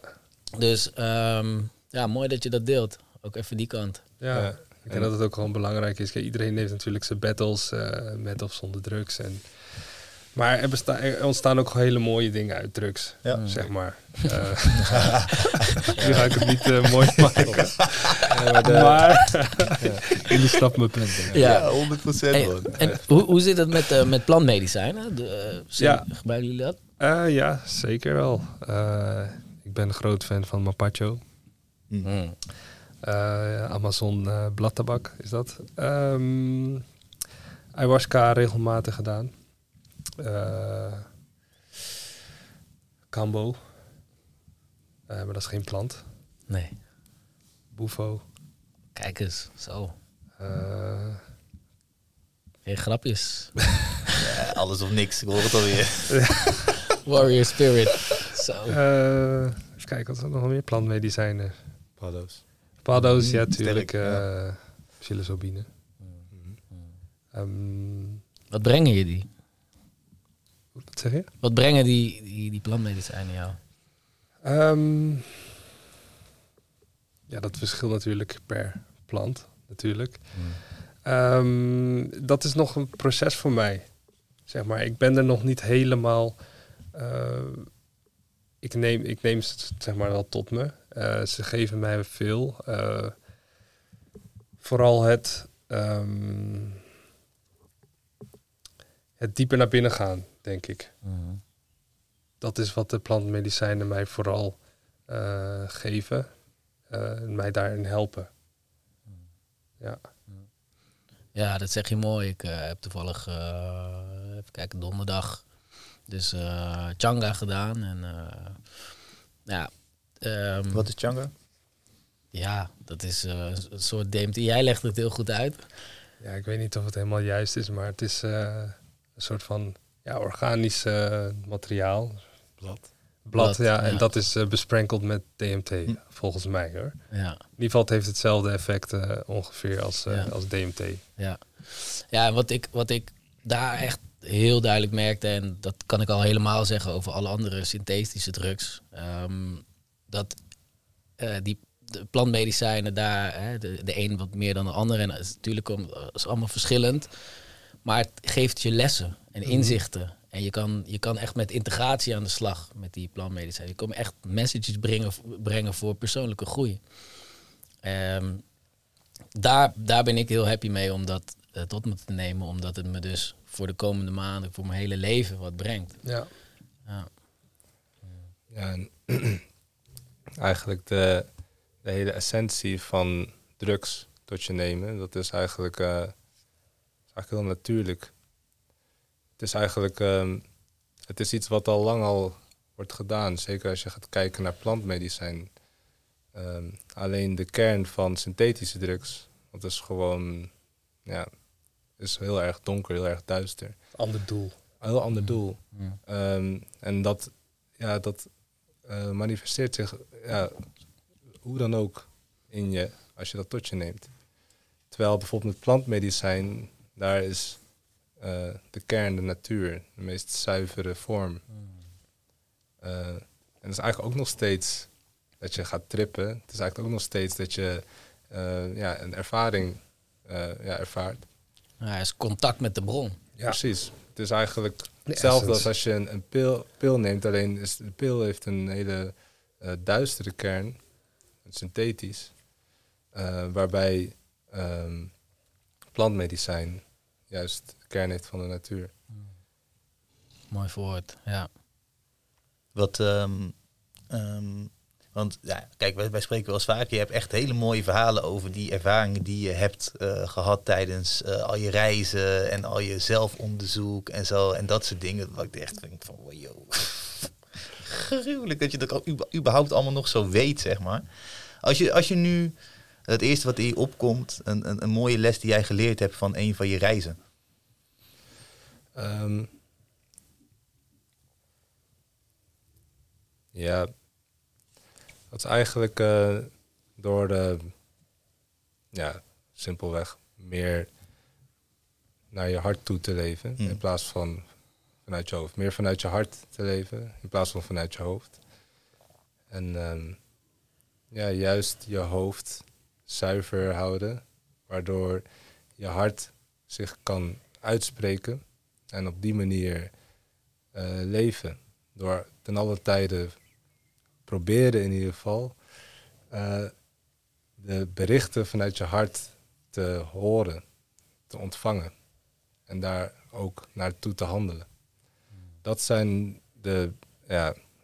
Dus ehm, ja, mooi dat je dat deelt. Ook even die kant. ja. Ja. Ik denk dat het ook gewoon belangrijk is. Kijk, iedereen heeft natuurlijk zijn battles eh, met of zonder drugs. En, maar er, besta- er ontstaan ook hele mooie dingen uit drugs, Ja. zeg maar. Eh, nu ga ik het niet eh, mooi maken. Ja, maar de- Maar jullie snappen mijn punt. Ja. ja 100 procent Hey, man. en hoe, hoe zit het met, eh, met plantmedicijnen? De, eh, Ja. Gebruiken jullie dat? Eh, ja, zeker wel. Eh, ik ben een groot fan van Mapacho. Mm. Eh, Amazon eh, bladtabak is dat. Ehm ayahuasca regelmatig gedaan. Eh Cambo. Eh, maar dat is geen plant. Nee. Bufo. Kijk eens, zo. Eh, Geen grapjes. Ja, alles of niks, ik hoor het alweer. Warrior spirit. Zo. eh, even kijken, wat is er nog meer? Plantmedicijnen. Paddo's. Paddo's, ja, Mm, tuurlijk. eh psilocybine. Mhm. Ehm, Wat brengen je die? Wat zeg je? Wat brengen die, die, die jou? Ehm, ja, dat verschilt natuurlijk per plant, natuurlijk. Ehm, dat is nog een proces voor mij. Zeg maar, ik ben er nog niet helemaal. eh, ik, neem, ik neem ze zeg maar wel tot me. Eh, ze geven mij veel. Eh, vooral het, ehm, het dieper naar binnen gaan, denk ik. Dat is wat de plantmedicijnen mij vooral eh, geven. eh, en mij daarin helpen. Ja. Ja, dat zeg je mooi. Ik eh, heb toevallig, eh, even kijken, donderdag dus eh Changa gedaan. En eh, ja, ehm, Wat is Changa? ja, dat is een soort DMT. Jij legt het heel goed uit. ja, ik weet niet of het helemaal juist is, maar het is eh, een soort van ja, organisch eh, materiaal. Blad. Blad, Blad, ja, en ja. dat is eh, besprenkeld met DMT, Hm. volgens mij hoor. Ja, In ieder geval, het heeft hetzelfde effect eh, ongeveer als, Ja. als DMT. ja. Ja, en wat ik, wat ik daar echt heel duidelijk merkte, en dat kan ik al helemaal zeggen over alle andere synthetische drugs, ehm, dat eh, die de plantmedicijnen daar, hè, de, de een wat meer dan de ander, en het is natuurlijk om, is allemaal verschillend, maar het geeft je lessen en inzichten. En je kan, je kan echt met integratie aan de slag met die plantmedicijnen. Je kan echt messages brengen, brengen voor persoonlijke groei. Ehm, daar, daar ben ik heel happy mee om dat eh, tot me te nemen, omdat het me dus voor de komende maanden, voor mijn hele leven wat brengt. Ja. Ja. Ja, en eigenlijk de, de hele essentie van drugs tot je nemen, dat is eigenlijk, eh, is eigenlijk heel natuurlijk. Het is eigenlijk ehm, het is iets wat al lang al wordt gedaan, zeker als je gaat kijken naar plantmedicijn. Ehm, alleen de kern van synthetische drugs, dat is gewoon, ja, is heel erg donker, heel erg duister. Ander doel. Een heel ander doel. Ja. Ehm, en dat, ja, dat eh, manifesteert zich ja, hoe dan ook in je als je dat tot je neemt. Terwijl bijvoorbeeld met plantmedicijn, daar is eh, de kern, de natuur, de meest zuivere vorm. Eh, en dat is eigenlijk ook nog steeds dat je gaat trippen. Het is eigenlijk ook nog steeds dat je eh, ja, een ervaring ja, ervaart. Ja, het is contact met de bron. Ja. Precies. Het is eigenlijk De hetzelfde als als je een, een pil, pil neemt. Alleen is de pil heeft een hele duistere kern, synthetisch, waarbij ehm, plantmedicijn juist de kern heeft van de natuur. Mooi verwoord, ja. Wat, ehm, ehm, want ja, kijk, wij, wij spreken wel eens vaak. Je hebt echt hele mooie verhalen over die ervaringen die je hebt eh, gehad tijdens eh, al je reizen en al je zelfonderzoek en zo. En dat soort dingen. Wat ik echt denk van, wow, yo. Gruwelijk dat je dat überhaupt allemaal nog zo weet, zeg maar. Als je, als je nu het eerste wat in je opkomt, een, een, een mooie les die jij geleerd hebt van een van je reizen. Ehm, ja, dat is eigenlijk eh, door de, ja, simpelweg meer naar je hart toe te leven. Hmm. In plaats van vanuit je hoofd. Meer vanuit je hart te leven in plaats van vanuit je hoofd. En ehm, ja, juist je hoofd zuiver houden, waardoor je hart zich kan uitspreken en op die manier eh, leven. Door ten alle tijde proberen in ieder geval eh, de berichten vanuit je hart te horen, te ontvangen en daar ook naartoe te handelen. Dat zijn de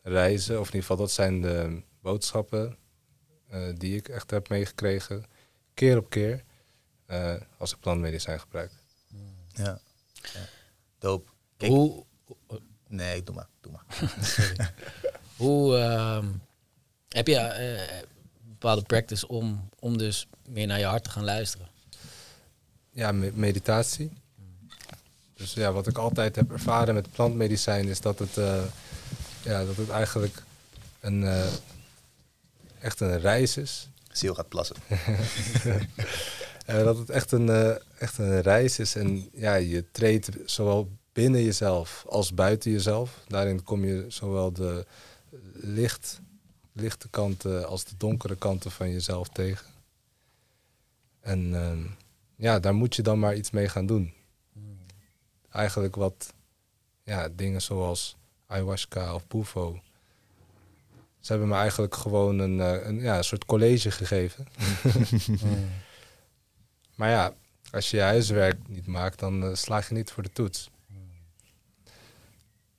reizen, of in ieder geval dat zijn de boodschappen die ik echt heb meegekregen, keer op keer, eh, als ik plantmedicijn gebruik. Ja. ja. Doop. Kijk, Hoe, Nee, doe maar. Doe maar. hoe ehm, heb je eh, bepaalde practice om, om dus meer naar je hart te gaan luisteren? Ja, me- meditatie. Dus ja, wat ik altijd heb ervaren met plantmedicijn is dat het, eh, ja, dat het eigenlijk een, eh, echt een reis is. Ziel gaat plassen. Eh, dat het echt een, eh, echt een reis is en ja, je treedt zowel binnen jezelf als buiten jezelf. Daarin kom je zowel de licht lichte kanten als de donkere kanten van jezelf tegen. En ehm, ja, daar moet je dan maar iets mee gaan doen. Eigenlijk wat ja, dingen zoals ayahuasca of bufo. Ze hebben me eigenlijk gewoon een, eh, een, ja, een soort college gegeven. maar ja, als je je huiswerk niet maakt, dan uh, slaag je niet voor de toets.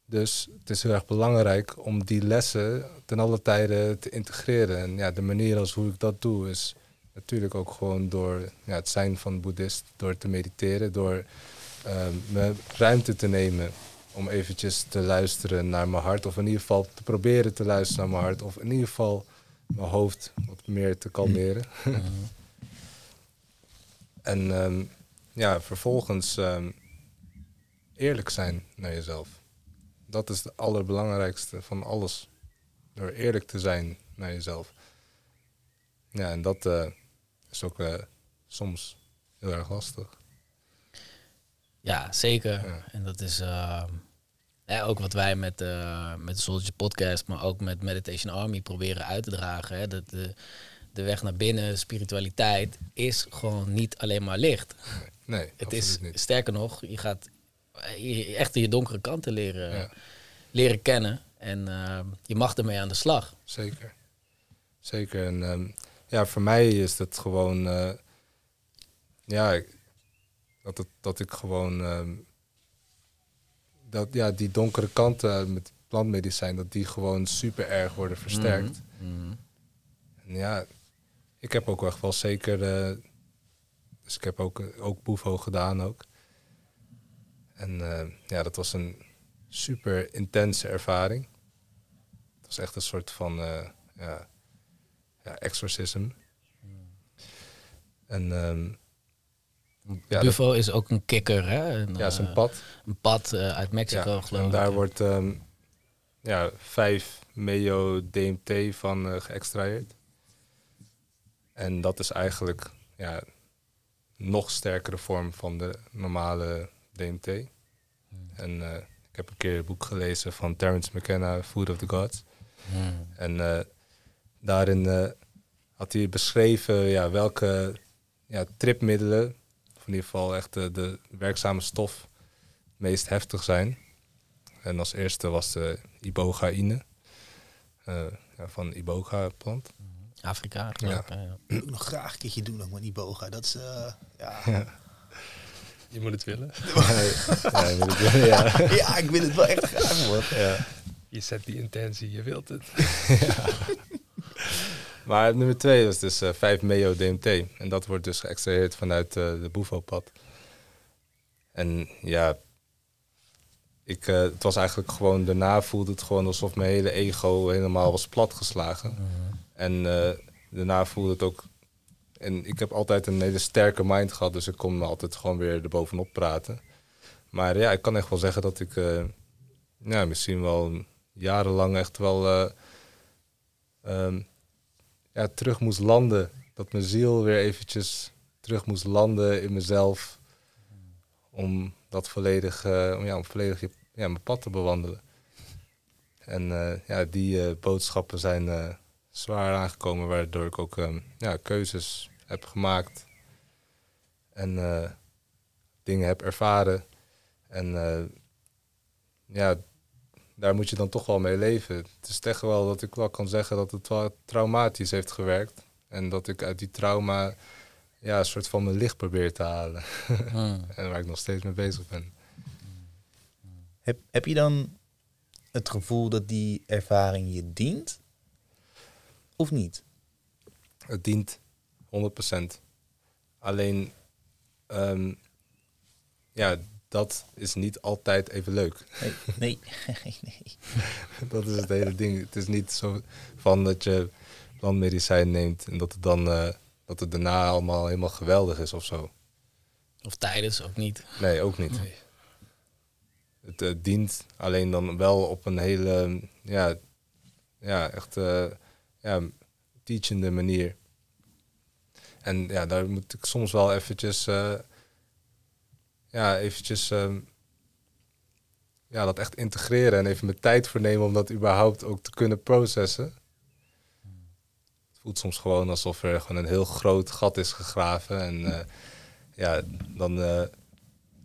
Dus het is heel erg belangrijk om die lessen ten alle tijde te integreren. En ja, de manier als hoe ik dat doe is natuurlijk ook gewoon door ja, het zijn van boeddhist, door te mediteren, door uh, me ruimte te nemen om eventjes te luisteren naar mijn hart. Of in ieder geval te proberen te luisteren naar mijn hart. Of in ieder geval mijn hoofd wat meer te kalmeren. en ehm, ja, vervolgens um, eerlijk zijn naar jezelf. Dat is het allerbelangrijkste van alles. Door eerlijk te zijn naar jezelf. Ja, en dat uh, is ook uh, soms heel erg lastig. Ja, zeker. En dat is uh, ja, ook wat wij met, uh, met de Soldier Podcast, maar ook met Meditation Army proberen uit te dragen. Hè? Dat de, de weg naar binnen, spiritualiteit, is gewoon niet alleen maar licht. Nee, het is niet. sterker nog, je gaat echt je donkere kanten leren, leren kennen. En uh, je mag ermee aan de slag. Zeker. Zeker. En um, ja, voor mij is dat gewoon. Uh, ja, dat, het, dat ik gewoon. Um, dat ja, die donkere kanten met plantmedicijn, dat die gewoon super erg worden versterkt. Mm -hmm. En ja, ik heb ook echt wel zeker. Uh, dus ik heb ook, ook Boefo gedaan ook. En uh, ja, dat was een super intense ervaring. Het was echt een soort van uh, ja, ja, exorcism. Mm. En um, ja, Buffo is ook een kikker, hè? Een, ja, is een pad. Een pad uh, uit Mexico, ja, geloof ik. En daar wordt um, ja, 5 meo DMT van uh, geëxtraheerd. En dat is eigenlijk ja, nog sterkere vorm van de normale DMT. Hmm. En uh, ik heb een keer een boek gelezen van Terence McKenna, Food of the Gods. Hmm. En daarin had hij beschreven ja, welke ja, tripmiddelen in ieder geval echt de, de werkzame stof meest heftig zijn. En als eerste was de ibogaïne uh, ja, van iboga-plant. Afrika. Ja. ja. Ik wil nog graag een keertje doen, met iboga. Dat is, uh, ja... ja. Je moet het willen. ja, het willen, ja. ja, ik wil het wel echt graag, hoor. Je zet die intentie, je wilt het. Maar nummer twee was dus uh, 5 meo DMT. En dat wordt dus geëxtraheerd vanuit uh, de Bufo-pad. En ja, ik, uh, het was eigenlijk gewoon, daarna voelde het gewoon alsof mijn hele ego helemaal was platgeslagen. Mm -hmm. En daarna voelde het ook, en ik heb altijd een hele sterke mind gehad, dus ik kon me altijd gewoon weer erbovenop praten. Maar ja, ik kan echt wel zeggen dat ik ja, misschien wel jarenlang echt wel um, ja, terug moest landen. Dat mijn ziel weer eventjes terug moest landen in mezelf. Om dat volledig, uh, om, ja, om volledig ja, mijn pad te bewandelen. En uh, ja, die uh, boodschappen zijn zwaar aangekomen, waardoor ik ook um, ja, keuzes heb gemaakt. En dingen heb ervaren. En ja, daar moet je dan toch wel mee leven. Het is echt wel dat ik wel kan zeggen dat het wel traumatisch heeft gewerkt. En dat ik uit die trauma ja, een soort van mijn licht probeer te halen. Hmm. en waar ik nog steeds mee bezig ben. Heb, heb je dan het gevoel dat die ervaring je dient? Of niet? Het dient 100%. Alleen, um, ja, dat is niet altijd even leuk. Nee, nee. nee. dat is het hele ding. Het is niet zo van dat je plantmedicijn neemt en dat het dan uh, dat het daarna allemaal helemaal geweldig is of zo. Of tijdens ook niet. Nee, ook niet. Nee. Het uh, dient alleen dan wel op een hele, ja, ja echt uh, ja, teachende manier. En ja, daar moet ik soms wel eventjes ja, eventjes um, ja, dat echt integreren en even mijn tijd voor nemen om dat überhaupt ook te kunnen processen. voelt soms gewoon alsof er gewoon een heel groot gat is gegraven. En eh, ja, dan uh,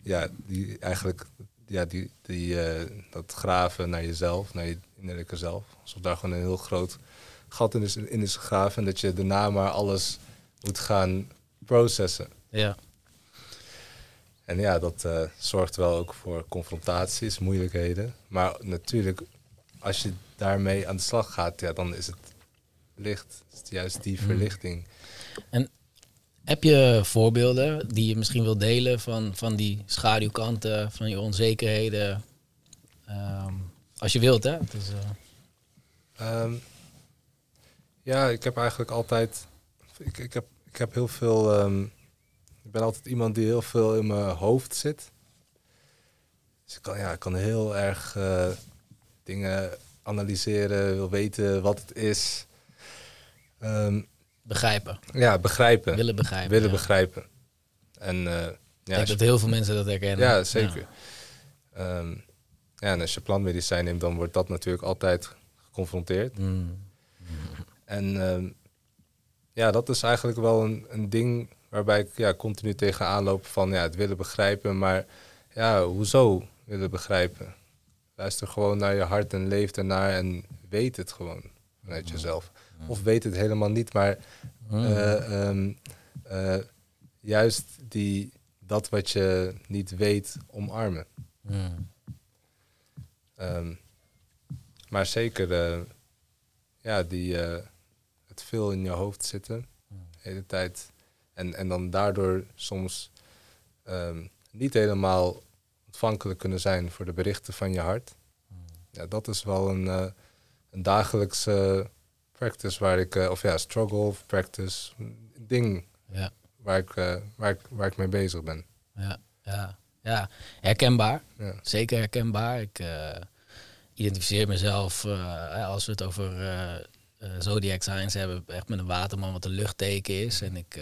ja, die, eigenlijk ja, die, die, uh, dat graven naar jezelf, naar je innerlijke zelf. Alsof daar gewoon een heel groot gat in is, in is gegraven. En dat je daarna maar alles moet gaan processen. Ja. En ja, dat uh, zorgt wel ook voor confrontaties, moeilijkheden. Maar natuurlijk, als je daarmee aan de slag gaat, ja, dan is het licht. Het is juist die verlichting. En heb je voorbeelden die je misschien wil delen van, van die schaduwkanten, van je onzekerheden? Um, als je wilt, hè? Het is, uh... um, ja, ik heb eigenlijk altijd. Ik, ik, heb, ik heb heel veel. Um, ik ben altijd iemand die heel veel in mijn hoofd zit. Dus ik kan, ja, ik kan heel erg uh, dingen analyseren, wil weten wat het is. Um, begrijpen. Ja, begrijpen. Willen begrijpen. Willen ja. begrijpen. En uh, ja, ik denk dat heel veel mensen dat herkennen. Ja, zeker. Ja. Um, ja, en als je plantmedicijn neemt, dan wordt dat natuurlijk altijd geconfronteerd. Mm. En um, ja, dat is eigenlijk wel een, een ding waarbij ik ja, continu tegenaan loop van ja, het willen begrijpen. Maar ja, hoezo willen begrijpen? Luister gewoon naar je hart en leef ernaar en weet het gewoon vanuit jezelf. Of weet het helemaal niet, maar uh, um, uh, juist die, dat wat je niet weet, omarmen. Mm. Um, maar zeker, uh, ja, die, het veel in je hoofd zitten, de hele tijd. En, en dan daardoor soms um, niet helemaal ontvankelijk kunnen zijn voor de berichten van je hart. Ja, dat is wel een, uh, een dagelijkse practice waar ik, uh, of ja, struggle of practice, ding ja. waar, ik, uh, waar, ik, waar ik mee bezig ben. Ja, ja, ja. herkenbaar. Ja. Zeker herkenbaar. Ik identificeer mezelf, als we het over zodiac signs hebben, echt met een waterman wat een luchtteken is. En ik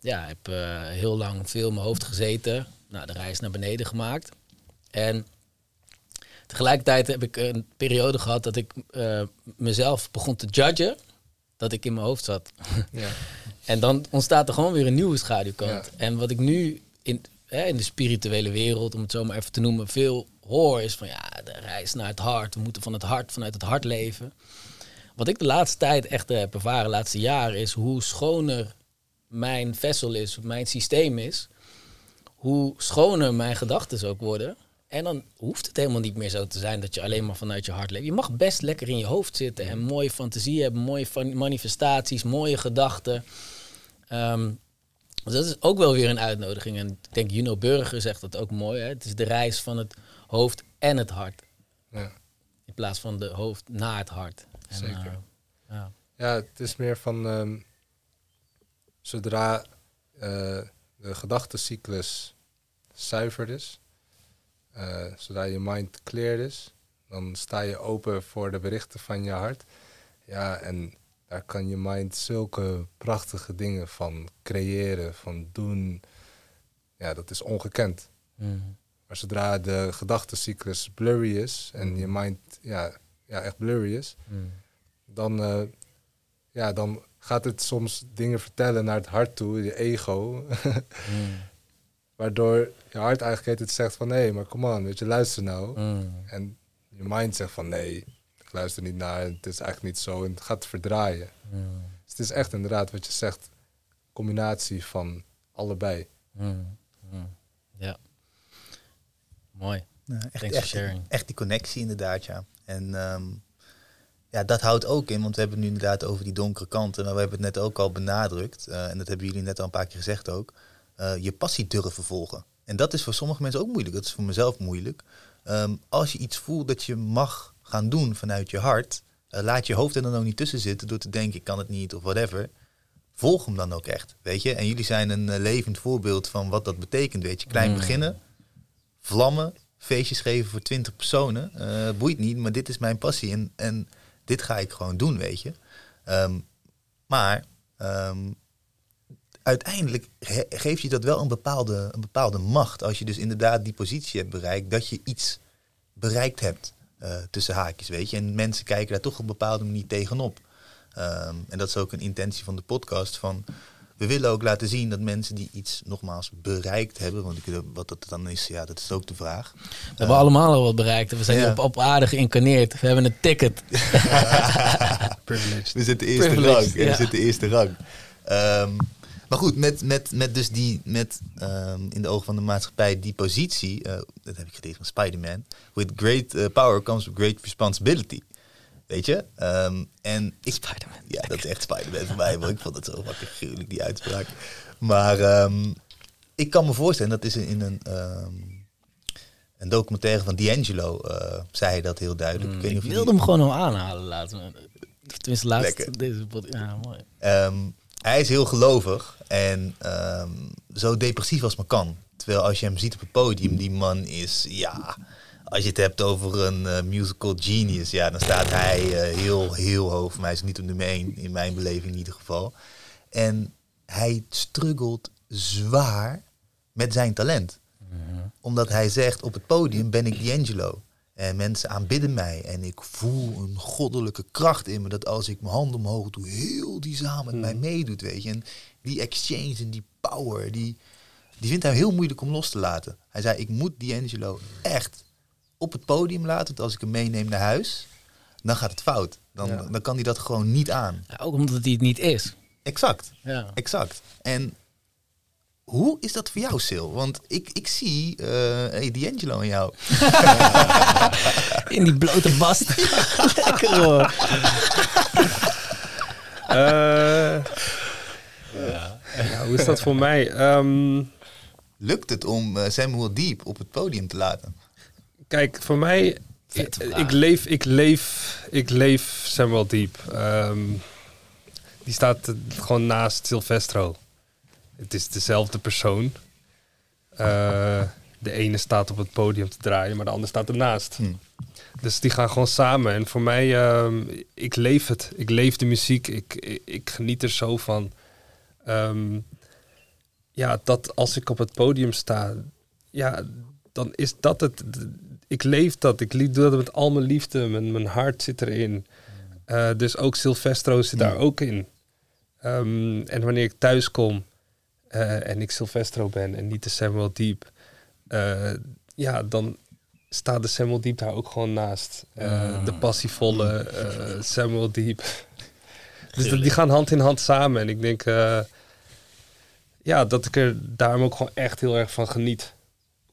ja, heb heel lang veel in mijn hoofd gezeten. Nou, de reis naar beneden gemaakt. En tegelijkertijd heb ik een periode gehad dat ik uh, mezelf begon te judgen. Dat ik in mijn hoofd zat. Ja. en dan ontstaat er gewoon weer een nieuwe schaduwkant. Ja. En wat ik nu in, hè, in de spirituele wereld, om het zo maar even te noemen, veel hoor, is van ja, de reis naar het hart. We moeten van het hart, vanuit het hart leven. Wat ik de laatste tijd echt heb ervaren, de laatste jaren, is hoe schoner mijn vessel is, mijn systeem is. Hoe schoner mijn gedachten ook worden. En dan hoeft het helemaal niet meer zo te zijn dat je alleen maar vanuit je hart leeft. Je mag best lekker in je hoofd zitten en mooie fantasie hebben, mooie manifestaties, mooie gedachten. Um, dus dat is ook wel weer een uitnodiging. En ik denk, Juno Burger zegt dat ook mooi. Hè? Het is de reis van het hoofd en het hart. Ja. In plaats van de hoofd naar het hart. Zeker. Uh, ja. ja, het is meer van um, zodra uh, de gedachtencyclus zuiver is, uh, zodra je mind clear is, dan sta je open voor de berichten van je hart. Ja, en daar kan je mind zulke prachtige dingen van creëren, van doen. Ja, dat is ongekend. Mm. Maar zodra de gedachtencyclus blurry is en je mind ja, ja, echt blurry is, Mm. Dan, uh, ja, dan gaat het soms dingen vertellen naar het hart toe, je ego. Mm. Waardoor je hart eigenlijk het zegt van nee, maar kom aan, weet je, luister nou. Mm. En je mind zegt van nee, ik luister niet naar, het is eigenlijk niet zo. En het gaat verdraaien. Mm. Dus het is echt inderdaad wat je zegt, combinatie van allebei. Mm. Ja. Mooi. Ja, echt, Thanks echt, for sharing. echt die connectie inderdaad, ja. En um, ja, dat houdt ook in, want we hebben het nu inderdaad over die donkere kanten, maar we hebben het net ook al benadrukt, uh, en dat hebben jullie net al een paar keer gezegd ook, uh, je passie durven volgen. En dat is voor sommige mensen ook moeilijk, dat is voor mezelf moeilijk. Um, als je iets voelt dat je mag gaan doen vanuit je hart, uh, laat je hoofd er dan ook niet tussen zitten door te denken, ik kan het niet of whatever. Volg hem dan ook echt, weet je. En jullie zijn een levend voorbeeld van wat dat betekent, weet je. Klein Mm. beginnen, vlammen, feestjes geven voor twintig personen. Uh, boeit niet, maar dit is mijn passie en, en dit ga ik gewoon doen, weet je. Um, maar um, uiteindelijk ge geeft je dat wel een bepaalde, een bepaalde macht. Als je dus inderdaad die positie hebt bereikt, dat je iets bereikt hebt uh, tussen haakjes, weet je. En mensen kijken daar toch op een bepaalde manier tegenop. Ehm, en dat is ook een intentie van de podcast. Van, we willen ook laten zien dat mensen die iets nogmaals bereikt hebben, want ik, wat dat dan is, ja, dat is ook de vraag. We hebben allemaal al wat bereikt. We zijn Ja. op, op aarde geïncarneerd. We hebben een ticket. Privileged. We zitten eerste Privileged, rang. Ja. We zitten eerste rang. Ehm, maar goed, met, met, met dus die, met ehm, in de ogen van de maatschappij die positie, eh, dat heb ik gelezen van Spider-Man. With great eh, power comes with great responsibility. Weet je? Ehm, en ik, Spider-Man. Ja, dat is echt Spider-Man voor mij, maar ik vond het zo fucking gruwelijk, die uitspraak. Maar ehm, ik kan me voorstellen, dat is in een, ehm, een documentaire van D'Angelo, eh zei hij dat heel duidelijk. Mm, ik je wilde hem gewoon al aanhalen laten. Tenminste, laatst Lekker. deze Ja, mooi. Hij is heel gelovig en zo depressief als maar kan. Terwijl als je hem ziet op het podium, die man is, ja, als je het hebt over een eh, musical genius, ja, dan staat hij eh, heel, heel hoog. Voor mij is het niet op nummer één, in mijn beleving in ieder geval. En hij struggelt zwaar met zijn talent. Omdat hij zegt, op het podium ben ik D'Angelo. En mensen aanbidden mij. En ik voel een goddelijke kracht in me. Dat als ik mijn handen omhoog doe, heel die zaal met mij meedoet. Weet je. En die exchange en die power, die, die vindt hij heel moeilijk om los te laten. Hij zei, ik moet D'Angelo echt op het podium laten. Want als ik hem meeneem naar huis, dan gaat het fout. Dan, Ja. dan kan hij dat gewoon niet aan. Ja, ook omdat hij het niet is. Exact. Ja. Exact. En hoe is dat voor jou, Sil? Want ik, ik zie eh hey, D'Angelo in jou. In die blote bast. Lekker hoor. Eh, ja, hoe is dat voor mij? Ehm, Lukt het om eh, Samuel Deep op het podium te laten? Kijk, voor mij, ik, leef, ik leef, ik leef Samuel Deep. Ehm, die staat gewoon naast Silvestro. Het is dezelfde persoon. Eh, de ene staat op het podium te draaien, maar de ander staat ernaast. Hm. Dus die gaan gewoon samen. En voor mij, ehm, ik leef het. Ik leef de muziek. Ik, ik, ik geniet er zo van. Ehm, ja, dat als ik op het podium sta, ja, dan is dat het. Ik leef dat. Ik doe dat met al mijn liefde. Mijn, mijn hart zit erin. Eh, dus ook Silvestro zit daar ook in. Ehm, en wanneer ik thuis kom eh, en ik Silvestro ben en niet de Samuel Deep, eh, ja, dan staat de Samuel Deep daar ook gewoon naast. Eh, De passievolle Samuel Deep. dus die gaan hand in hand samen. En ik denk, ja, dat ik er daarom ook gewoon echt heel erg van geniet.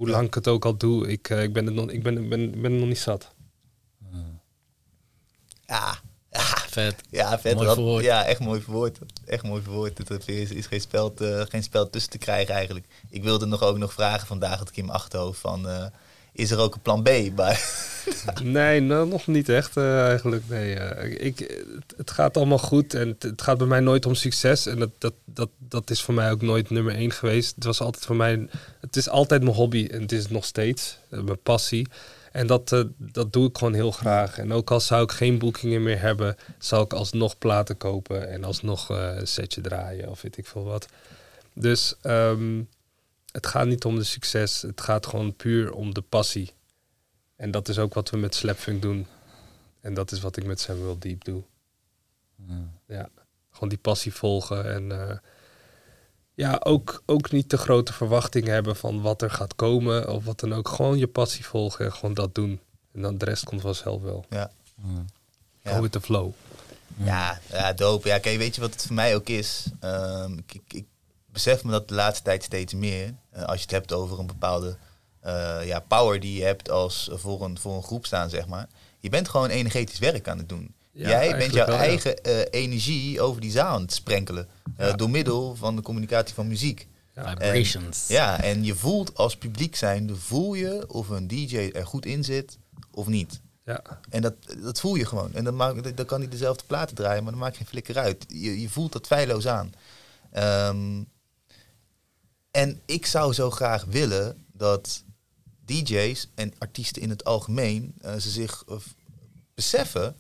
Hoe lang ik het ook al doe, ik, eh, ik, ben, het nog, ik ben, ben, ben nog niet zat. Ja, ja, Vet. ja vet. Mooi Dat- verwoord. Ja, echt mooi verwoord. Echt mooi verwoord. Het is, is geen, spel te- geen spel tussen te krijgen eigenlijk. Ik wilde nog ook nog vragen vandaag, had ik in mijn achterhoofd van... eh, is er ook een plan B? Maar Nee, nou, nog niet echt eh, eigenlijk. Nee, eh, ik, het, gaat allemaal goed en het, gaat bij mij nooit om succes. En dat, dat, dat, dat is voor mij ook nooit nummer één geweest. Het was altijd voor mij, het is altijd mijn hobby en het is nog steeds eh, mijn passie. En dat, dat doe ik gewoon heel graag. En ook al zou ik geen boekingen meer hebben, zou ik alsnog platen kopen en alsnog een setje draaien of weet ik veel wat. Dus ehm, het gaat niet om de succes, het gaat gewoon puur om de passie. En dat is ook wat we met Slapfunk doen. En dat is wat ik met Samuel Deep doe. Ja, gewoon die passie volgen. En eh, ja, ook, ook niet te grote verwachtingen hebben van wat er gaat komen. Of wat dan ook. Gewoon je passie volgen en gewoon dat doen. En dan de rest komt vanzelf wel. ja. Ja. Go with the flow. Ja, ja, dope. Ja, kijk, weet je wat het voor mij ook is? Ehm, ik, ik, ik besef me dat de laatste tijd steeds meer. eh, als je het hebt over een bepaalde eh, ja, power die je hebt als voor een, voor een groep staan, zeg maar. Je bent gewoon energetisch werk aan het doen. Ja, Jij bent jouw wel, ja. eigen eh, energie over die zaal aan het sprenkelen. eh, Ja. door middel van de communicatie van muziek. Ja. Vibrations. Ja, en je voelt als publiek zijnde, voel je of een DJ er goed in zit of niet. Ja, En dat, dat voel je gewoon. En dan, maakt, dan kan hij dezelfde platen draaien, maar dat maakt geen flikker uit. Je, je voelt dat feilloos aan. Ehm, en ik zou zo graag willen dat DJ's en artiesten in het algemeen eh, ze zich eh, beseffen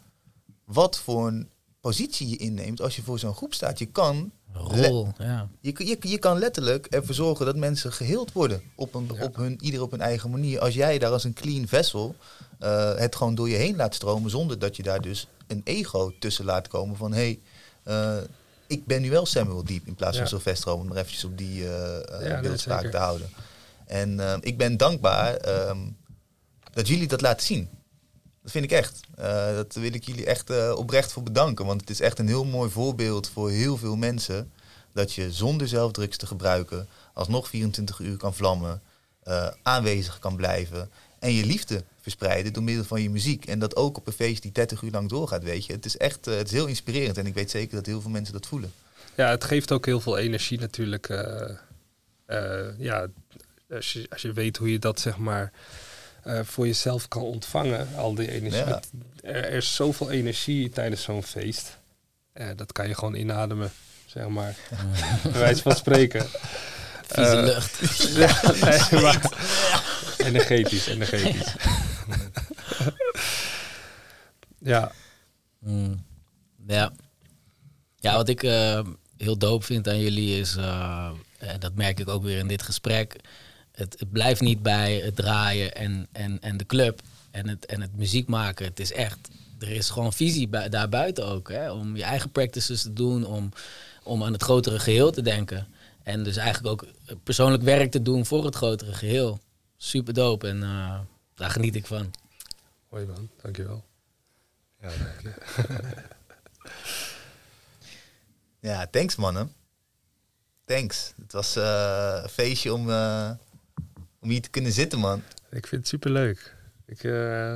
wat voor een positie je inneemt als je voor zo'n groep staat. Je kan Rol, ja. je, je, je kan letterlijk ervoor zorgen dat mensen geheeld worden. Op, een, Ja. op hun, ieder op hun eigen manier. Als jij daar als een clean vessel eh, het gewoon door je heen laat stromen zonder dat je daar dus een ego tussen laat komen van hé, hey, ik ben nu wel Samuel Diep in plaats van. Sylvester om nog eventjes op die eh, eh, nee, beeldspraak te houden. En eh, ik ben dankbaar ehm, dat jullie dat laten zien. Dat vind ik echt. Eh, dat wil ik jullie echt oprecht voor bedanken. Want het is echt een heel mooi voorbeeld voor heel veel mensen. Dat je zonder zelfdrugs te gebruiken alsnog 24 uur kan vlammen. eh, aanwezig kan blijven. En je liefde verspreiden door middel van je muziek. En dat ook op een feest die 30 uur lang doorgaat, weet je. Het is echt eh, het is heel inspirerend. En ik weet zeker dat heel veel mensen dat voelen. Ja, het geeft ook heel veel energie natuurlijk. eh, eh, ja, als je, als je weet hoe je dat zeg maar eh, voor jezelf kan ontvangen, al die energie. Ja. Het- Er, er is zoveel energie tijdens zo'n feest. Eh, dat kan je gewoon inademen, zeg maar. Bij wijze van spreken. Vieze Eh, lucht. Ja, nee, maar energetisch, energetisch. ja, Mm. Ja. ja, wat ik eh, heel dope vind aan jullie is, eh, en dat merk ik ook weer in dit gesprek, het, het blijft niet bij het draaien en, en, en de club en het, en het muziek maken. Het is echt, er is gewoon visie bij, daarbuiten ook, hè, om je eigen practices te doen, om, om aan het grotere geheel te denken. En dus eigenlijk ook persoonlijk werk te doen voor het grotere geheel. Super dope en eh, daar geniet ik van. mooi man, dankjewel. Ja, dank je. Ja, thanks mannen. Thanks. Het was eh, een feestje om, eh, om hier te kunnen zitten, man. Ik vind het superleuk. Ik, eh,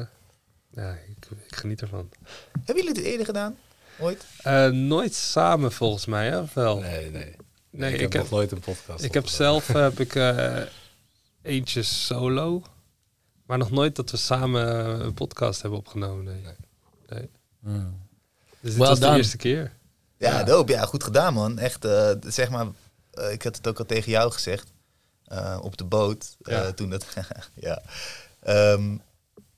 ja, ik, ik geniet ervan. Hebben jullie het eerder gedaan? Ooit? Eh, nooit samen volgens mij, hè? Of wel? Nee, nee. Nee, ik, ik heb heb- nog nooit een podcast Ik heb zelf heb ik, eh, eentje solo, maar nog nooit dat we samen een podcast hebben opgenomen. Nee. nee. Mm. Dus dit Well was de done. eerste keer. Ja, Ja. dope. Ja, goed gedaan, man. Echt, eh, zeg maar, eh, ik had het ook al tegen jou gezegd. eh, op de boot. eh, Ja. toen dat, ja. Ehm,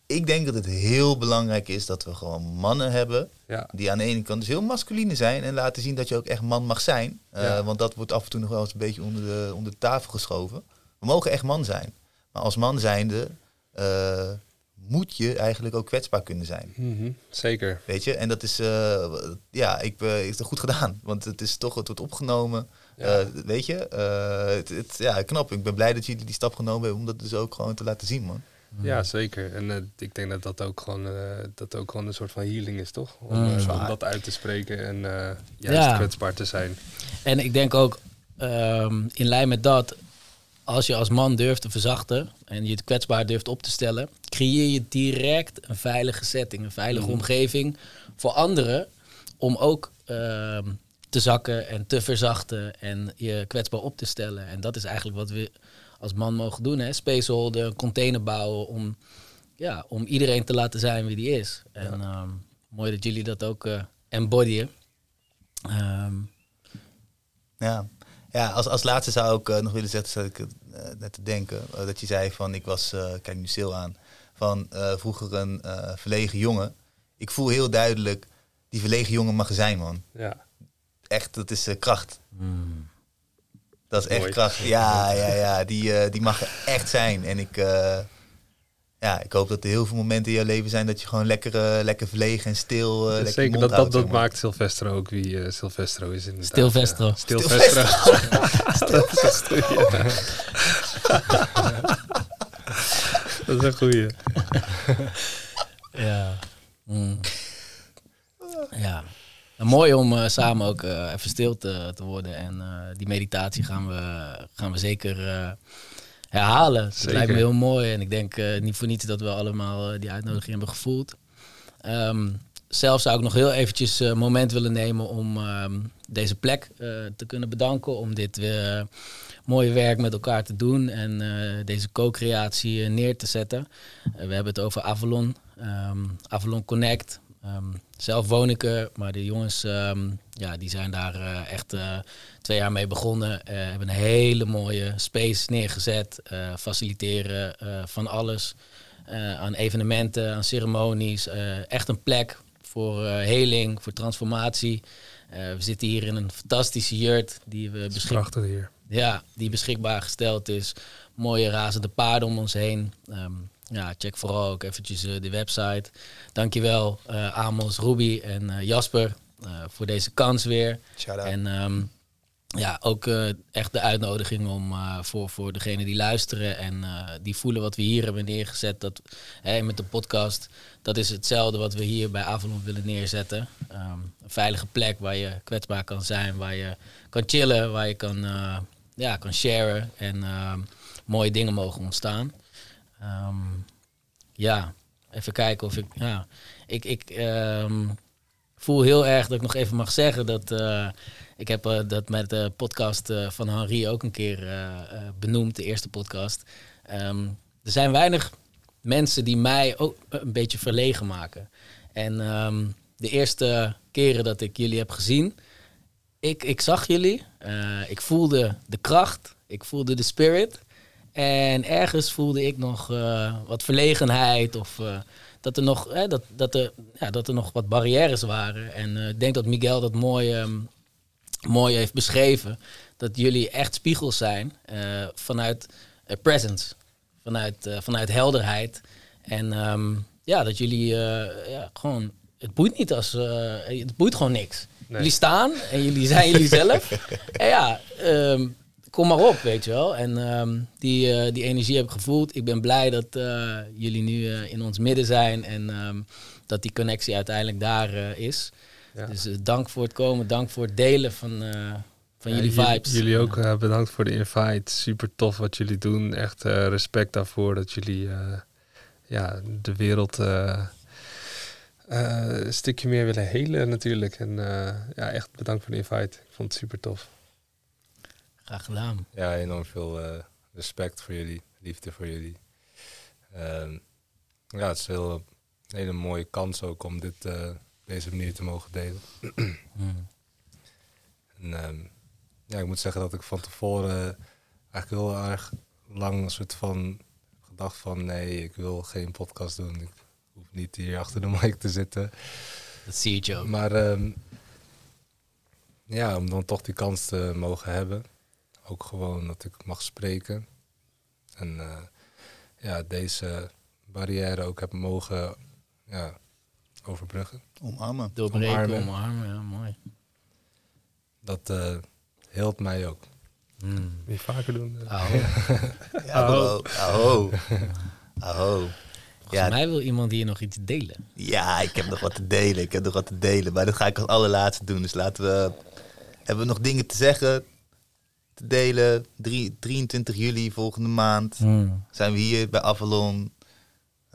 ik denk dat het heel belangrijk is dat we gewoon mannen hebben. Ja, Die aan de ene kant dus heel masculine zijn. En laten zien dat je ook echt man mag zijn. Eh, Ja. Want dat wordt af en toe nog wel eens een beetje onder de, onder de tafel geschoven. We mogen echt man zijn. Maar als man zijnde eh, moet je eigenlijk ook kwetsbaar kunnen zijn. Mhm, zeker. Weet je, en dat is, eh, ja, ik is het goed gedaan. Want het is toch, het wordt opgenomen. Ja. Weet je, het, het- ja, knap. Ik ben blij dat jullie die stap genomen hebben om dat dus ook gewoon te laten zien, man. Ja, zeker. En eh, ik denk dat dat ook gewoon, eh, dat ook gewoon een soort van healing is, toch? Om, Mm. eh, om dat uit te spreken en juist Ja. kwetsbaar te zijn. En ik denk ook, ehm, in lijn met dat, als je als man durft te verzachten en je het kwetsbaar durft op te stellen, creëer je direct een veilige setting, een veilige Mhm. omgeving voor anderen om ook ehm, te zakken en te verzachten en je kwetsbaar op te stellen. En dat is eigenlijk wat we als man mogen doen. Hè? Space holden, een container bouwen om, ja, om iedereen te laten zijn wie die is. En ehm, mooi dat jullie dat ook eh embodyen. Ehm, Ja, ja als, als laatste zou ik eh, nog willen zeggen, zat ik eh, net te denken, dat je zei van, ik was, eh, kijk nu stil aan, van eh, vroeger een eh, verlegen jongen. Ik voel heel duidelijk, die verlegen jongen mag zijn, man. Ja, Echt, dat is kracht. hmm. Dat is echt Mooi. kracht. Ja, ja, ja. Die, eh, die mag er echt zijn. En ik, eh, ja, ik hoop dat er heel veel momenten in jouw leven zijn dat je gewoon lekker, eh, lekker verlegen en stil. eh, lekker zeker. Dat, dat, houdt, dat maakt Silvestro ook wie eh Silvestro is. Inderdaad. Stilvestro. Ja. Stilvestro. Stilvestro, ja. Dat is een goeie. Ja. Mm. Ja. Nou, mooi om eh, samen ook eh, even stil te, te worden. En eh, die meditatie gaan we, gaan we zeker herhalen. Het Zeker. lijkt me heel mooi. En ik denk niet voor niets dat we allemaal die uitnodiging hebben gevoeld. Ehm, zelf zou ik nog heel eventjes een moment willen nemen om ehm, deze plek te kunnen bedanken. Om dit weer mooie werk met elkaar te doen en deze co-creatie neer te zetten. We hebben het over Avalon, ehm, Avalon Connect. Ehm, zelf woon ik er, maar de jongens ehm, ja, die zijn daar eh, echt eh, twee jaar mee begonnen. Eh, hebben een hele mooie space neergezet. faciliteren van alles. aan evenementen, aan ceremonies. echt een plek voor heling, voor transformatie. We zitten hier in een fantastische jurt die we beschikbaar hier. ja, die beschikbaar gesteld is. Mooie razende paarden om ons heen. Ehm, ja, check vooral ook eventjes eh, de website. Dankjewel uh, Amos, Ruby en uh, Jasper voor deze kans weer. Shout out. En ehm, ja, ook echt de uitnodiging om voor, voor degenen die luisteren en die voelen wat we hier hebben neergezet. Dat, met de podcast, dat is hetzelfde wat we hier bij Avalon willen neerzetten. Ehm, een veilige plek waar je kwetsbaar kan zijn, waar je kan chillen, waar je kan, ja, kan sharen en ehm, mooie dingen mogen ontstaan. Um, ja, even kijken of ik. Ja, ik, ik um, voel heel erg dat ik nog even mag zeggen dat. Uh, ik heb uh, dat met de podcast uh, van Henri ook een keer benoemd, de eerste podcast. Um, er zijn weinig mensen die mij ook een beetje verlegen maken. En de eerste keren dat ik jullie heb gezien, ik, ik zag jullie, ik voelde de kracht, ik voelde de spirit. En ergens voelde ik nog uh, wat verlegenheid of uh, dat, er nog, eh, dat, dat, er, ja, dat er nog wat barrières waren. En ik denk dat Miguel dat mooi, um, mooi heeft beschreven. Dat jullie echt spiegels zijn vanuit presence, vanuit, vanuit helderheid. En um, ja, dat jullie ja, gewoon, het boeit niet als, het boeit gewoon niks. Nee. Jullie staan en jullie zijn jullie zelf. en ja, um, kom maar op, weet je wel. En um, die, uh, die energie heb ik gevoeld. Ik ben blij dat uh, jullie nu uh, in ons midden zijn en um, dat die connectie uiteindelijk daar is. Ja. Dus dank voor het komen, dank voor het delen van, van jullie vibes. Jullie ook bedankt voor de invite. Super tof wat jullie doen. Echt respect daarvoor dat jullie ja, de wereld een stukje meer willen helen natuurlijk. En ja, echt bedankt voor de invite. Ik vond het super tof. Graag gedaan. Ja, enorm veel uh, respect voor jullie, liefde voor jullie. Uh, ja, het is heel, een hele mooie kans ook om dit uh, deze manier te mogen delen. mm. en, um, ja, ik moet zeggen dat ik van tevoren eigenlijk heel erg lang een soort van gedacht van nee, ik wil geen podcast doen. Ik hoef niet hier achter de mic te zitten. Dat zie je ook. Maar um, ja, om dan toch die kans te mogen hebben ook gewoon dat ik mag spreken. En uh, ja, deze barrière ook heb mogen ja, overbruggen. Omarmen. Doorbreken, omarmen. omarmen, ja, mooi. Dat uh, hielp mij ook. Mm. Wie vaker doen. Aho. ja, aho. Aho. Aho. Volgens mij wil iemand hier nog iets delen. Ja, ik heb nog wat te delen. Ik heb nog wat te delen. Maar dat ga ik als allerlaatste doen. Dus laten we... Hebben we nog dingen te zeggen? Te delen. 3, 23 juli volgende maand mm. zijn we hier bij Avalon.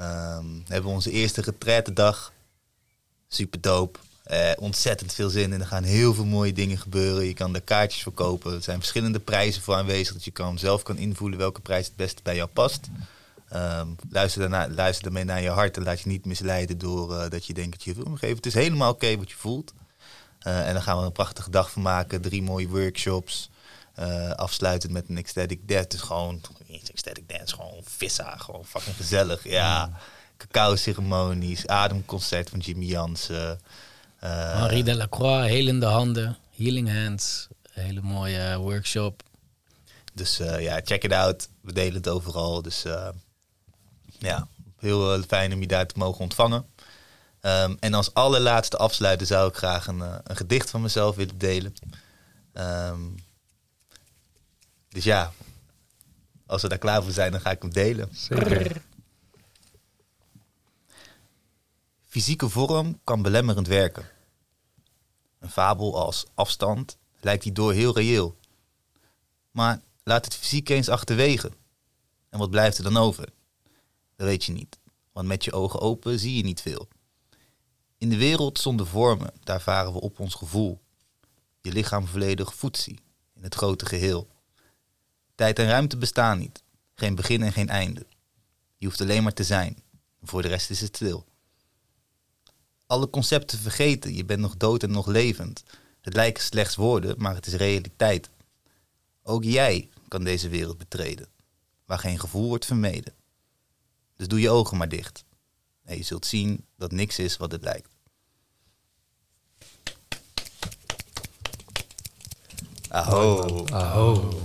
Um, hebben we onze eerste retraite Super dope. Uh, ontzettend veel zin in. Er gaan heel veel mooie dingen gebeuren. Je kan de kaartjes verkopen. Er zijn verschillende prijzen voor aanwezig. Dat je kan, zelf kan invoelen welke prijs het beste bij jou past. Um, luister, daarna, luister daarmee naar je hart en laat je niet misleiden door uh, dat je denkt dat je wil geven. Het is helemaal oké okay wat je voelt. Uh, en dan gaan we een prachtige dag van maken. Drie mooie workshops. Uh, afsluitend met een ecstatic dance. Dus gewoon, ecstatic dance, gewoon vissa, gewoon fucking gezellig. Ja, mm. cacao ceremonies, ademconcert van Jimmy Jansen. Uh, Henri Delacroix, helende handen, healing hands, hele mooie workshop. Dus uh, ja, check it out. We delen het overal. Dus ja, heel fijn om je daar te mogen ontvangen. Um, en als allerlaatste afsluiten zou ik graag een, een gedicht van mezelf willen delen. Um, dus ja, als we daar klaar voor zijn, dan ga ik hem delen. Zeker. Fysieke vorm kan belemmerend werken. Een fabel als afstand lijkt hierdoor heel reëel. Maar laat het fysiek eens achterwege. En wat blijft er dan over? Dat weet je niet, want met je ogen open zie je niet veel. In de wereld zonder vormen, daar varen we op ons gevoel. Je lichaam volledig voetzie in het grote geheel. Tijd en ruimte bestaan niet. Geen begin en geen einde. Je hoeft alleen maar te zijn. Voor de rest is het stil. Alle concepten vergeten. Je bent nog dood en nog levend. Het lijken slechts woorden, maar het is realiteit. Ook jij kan deze wereld betreden, waar geen gevoel wordt vermeden. Dus doe je ogen maar dicht. En je zult zien dat niks is wat het lijkt. Aho. Aho.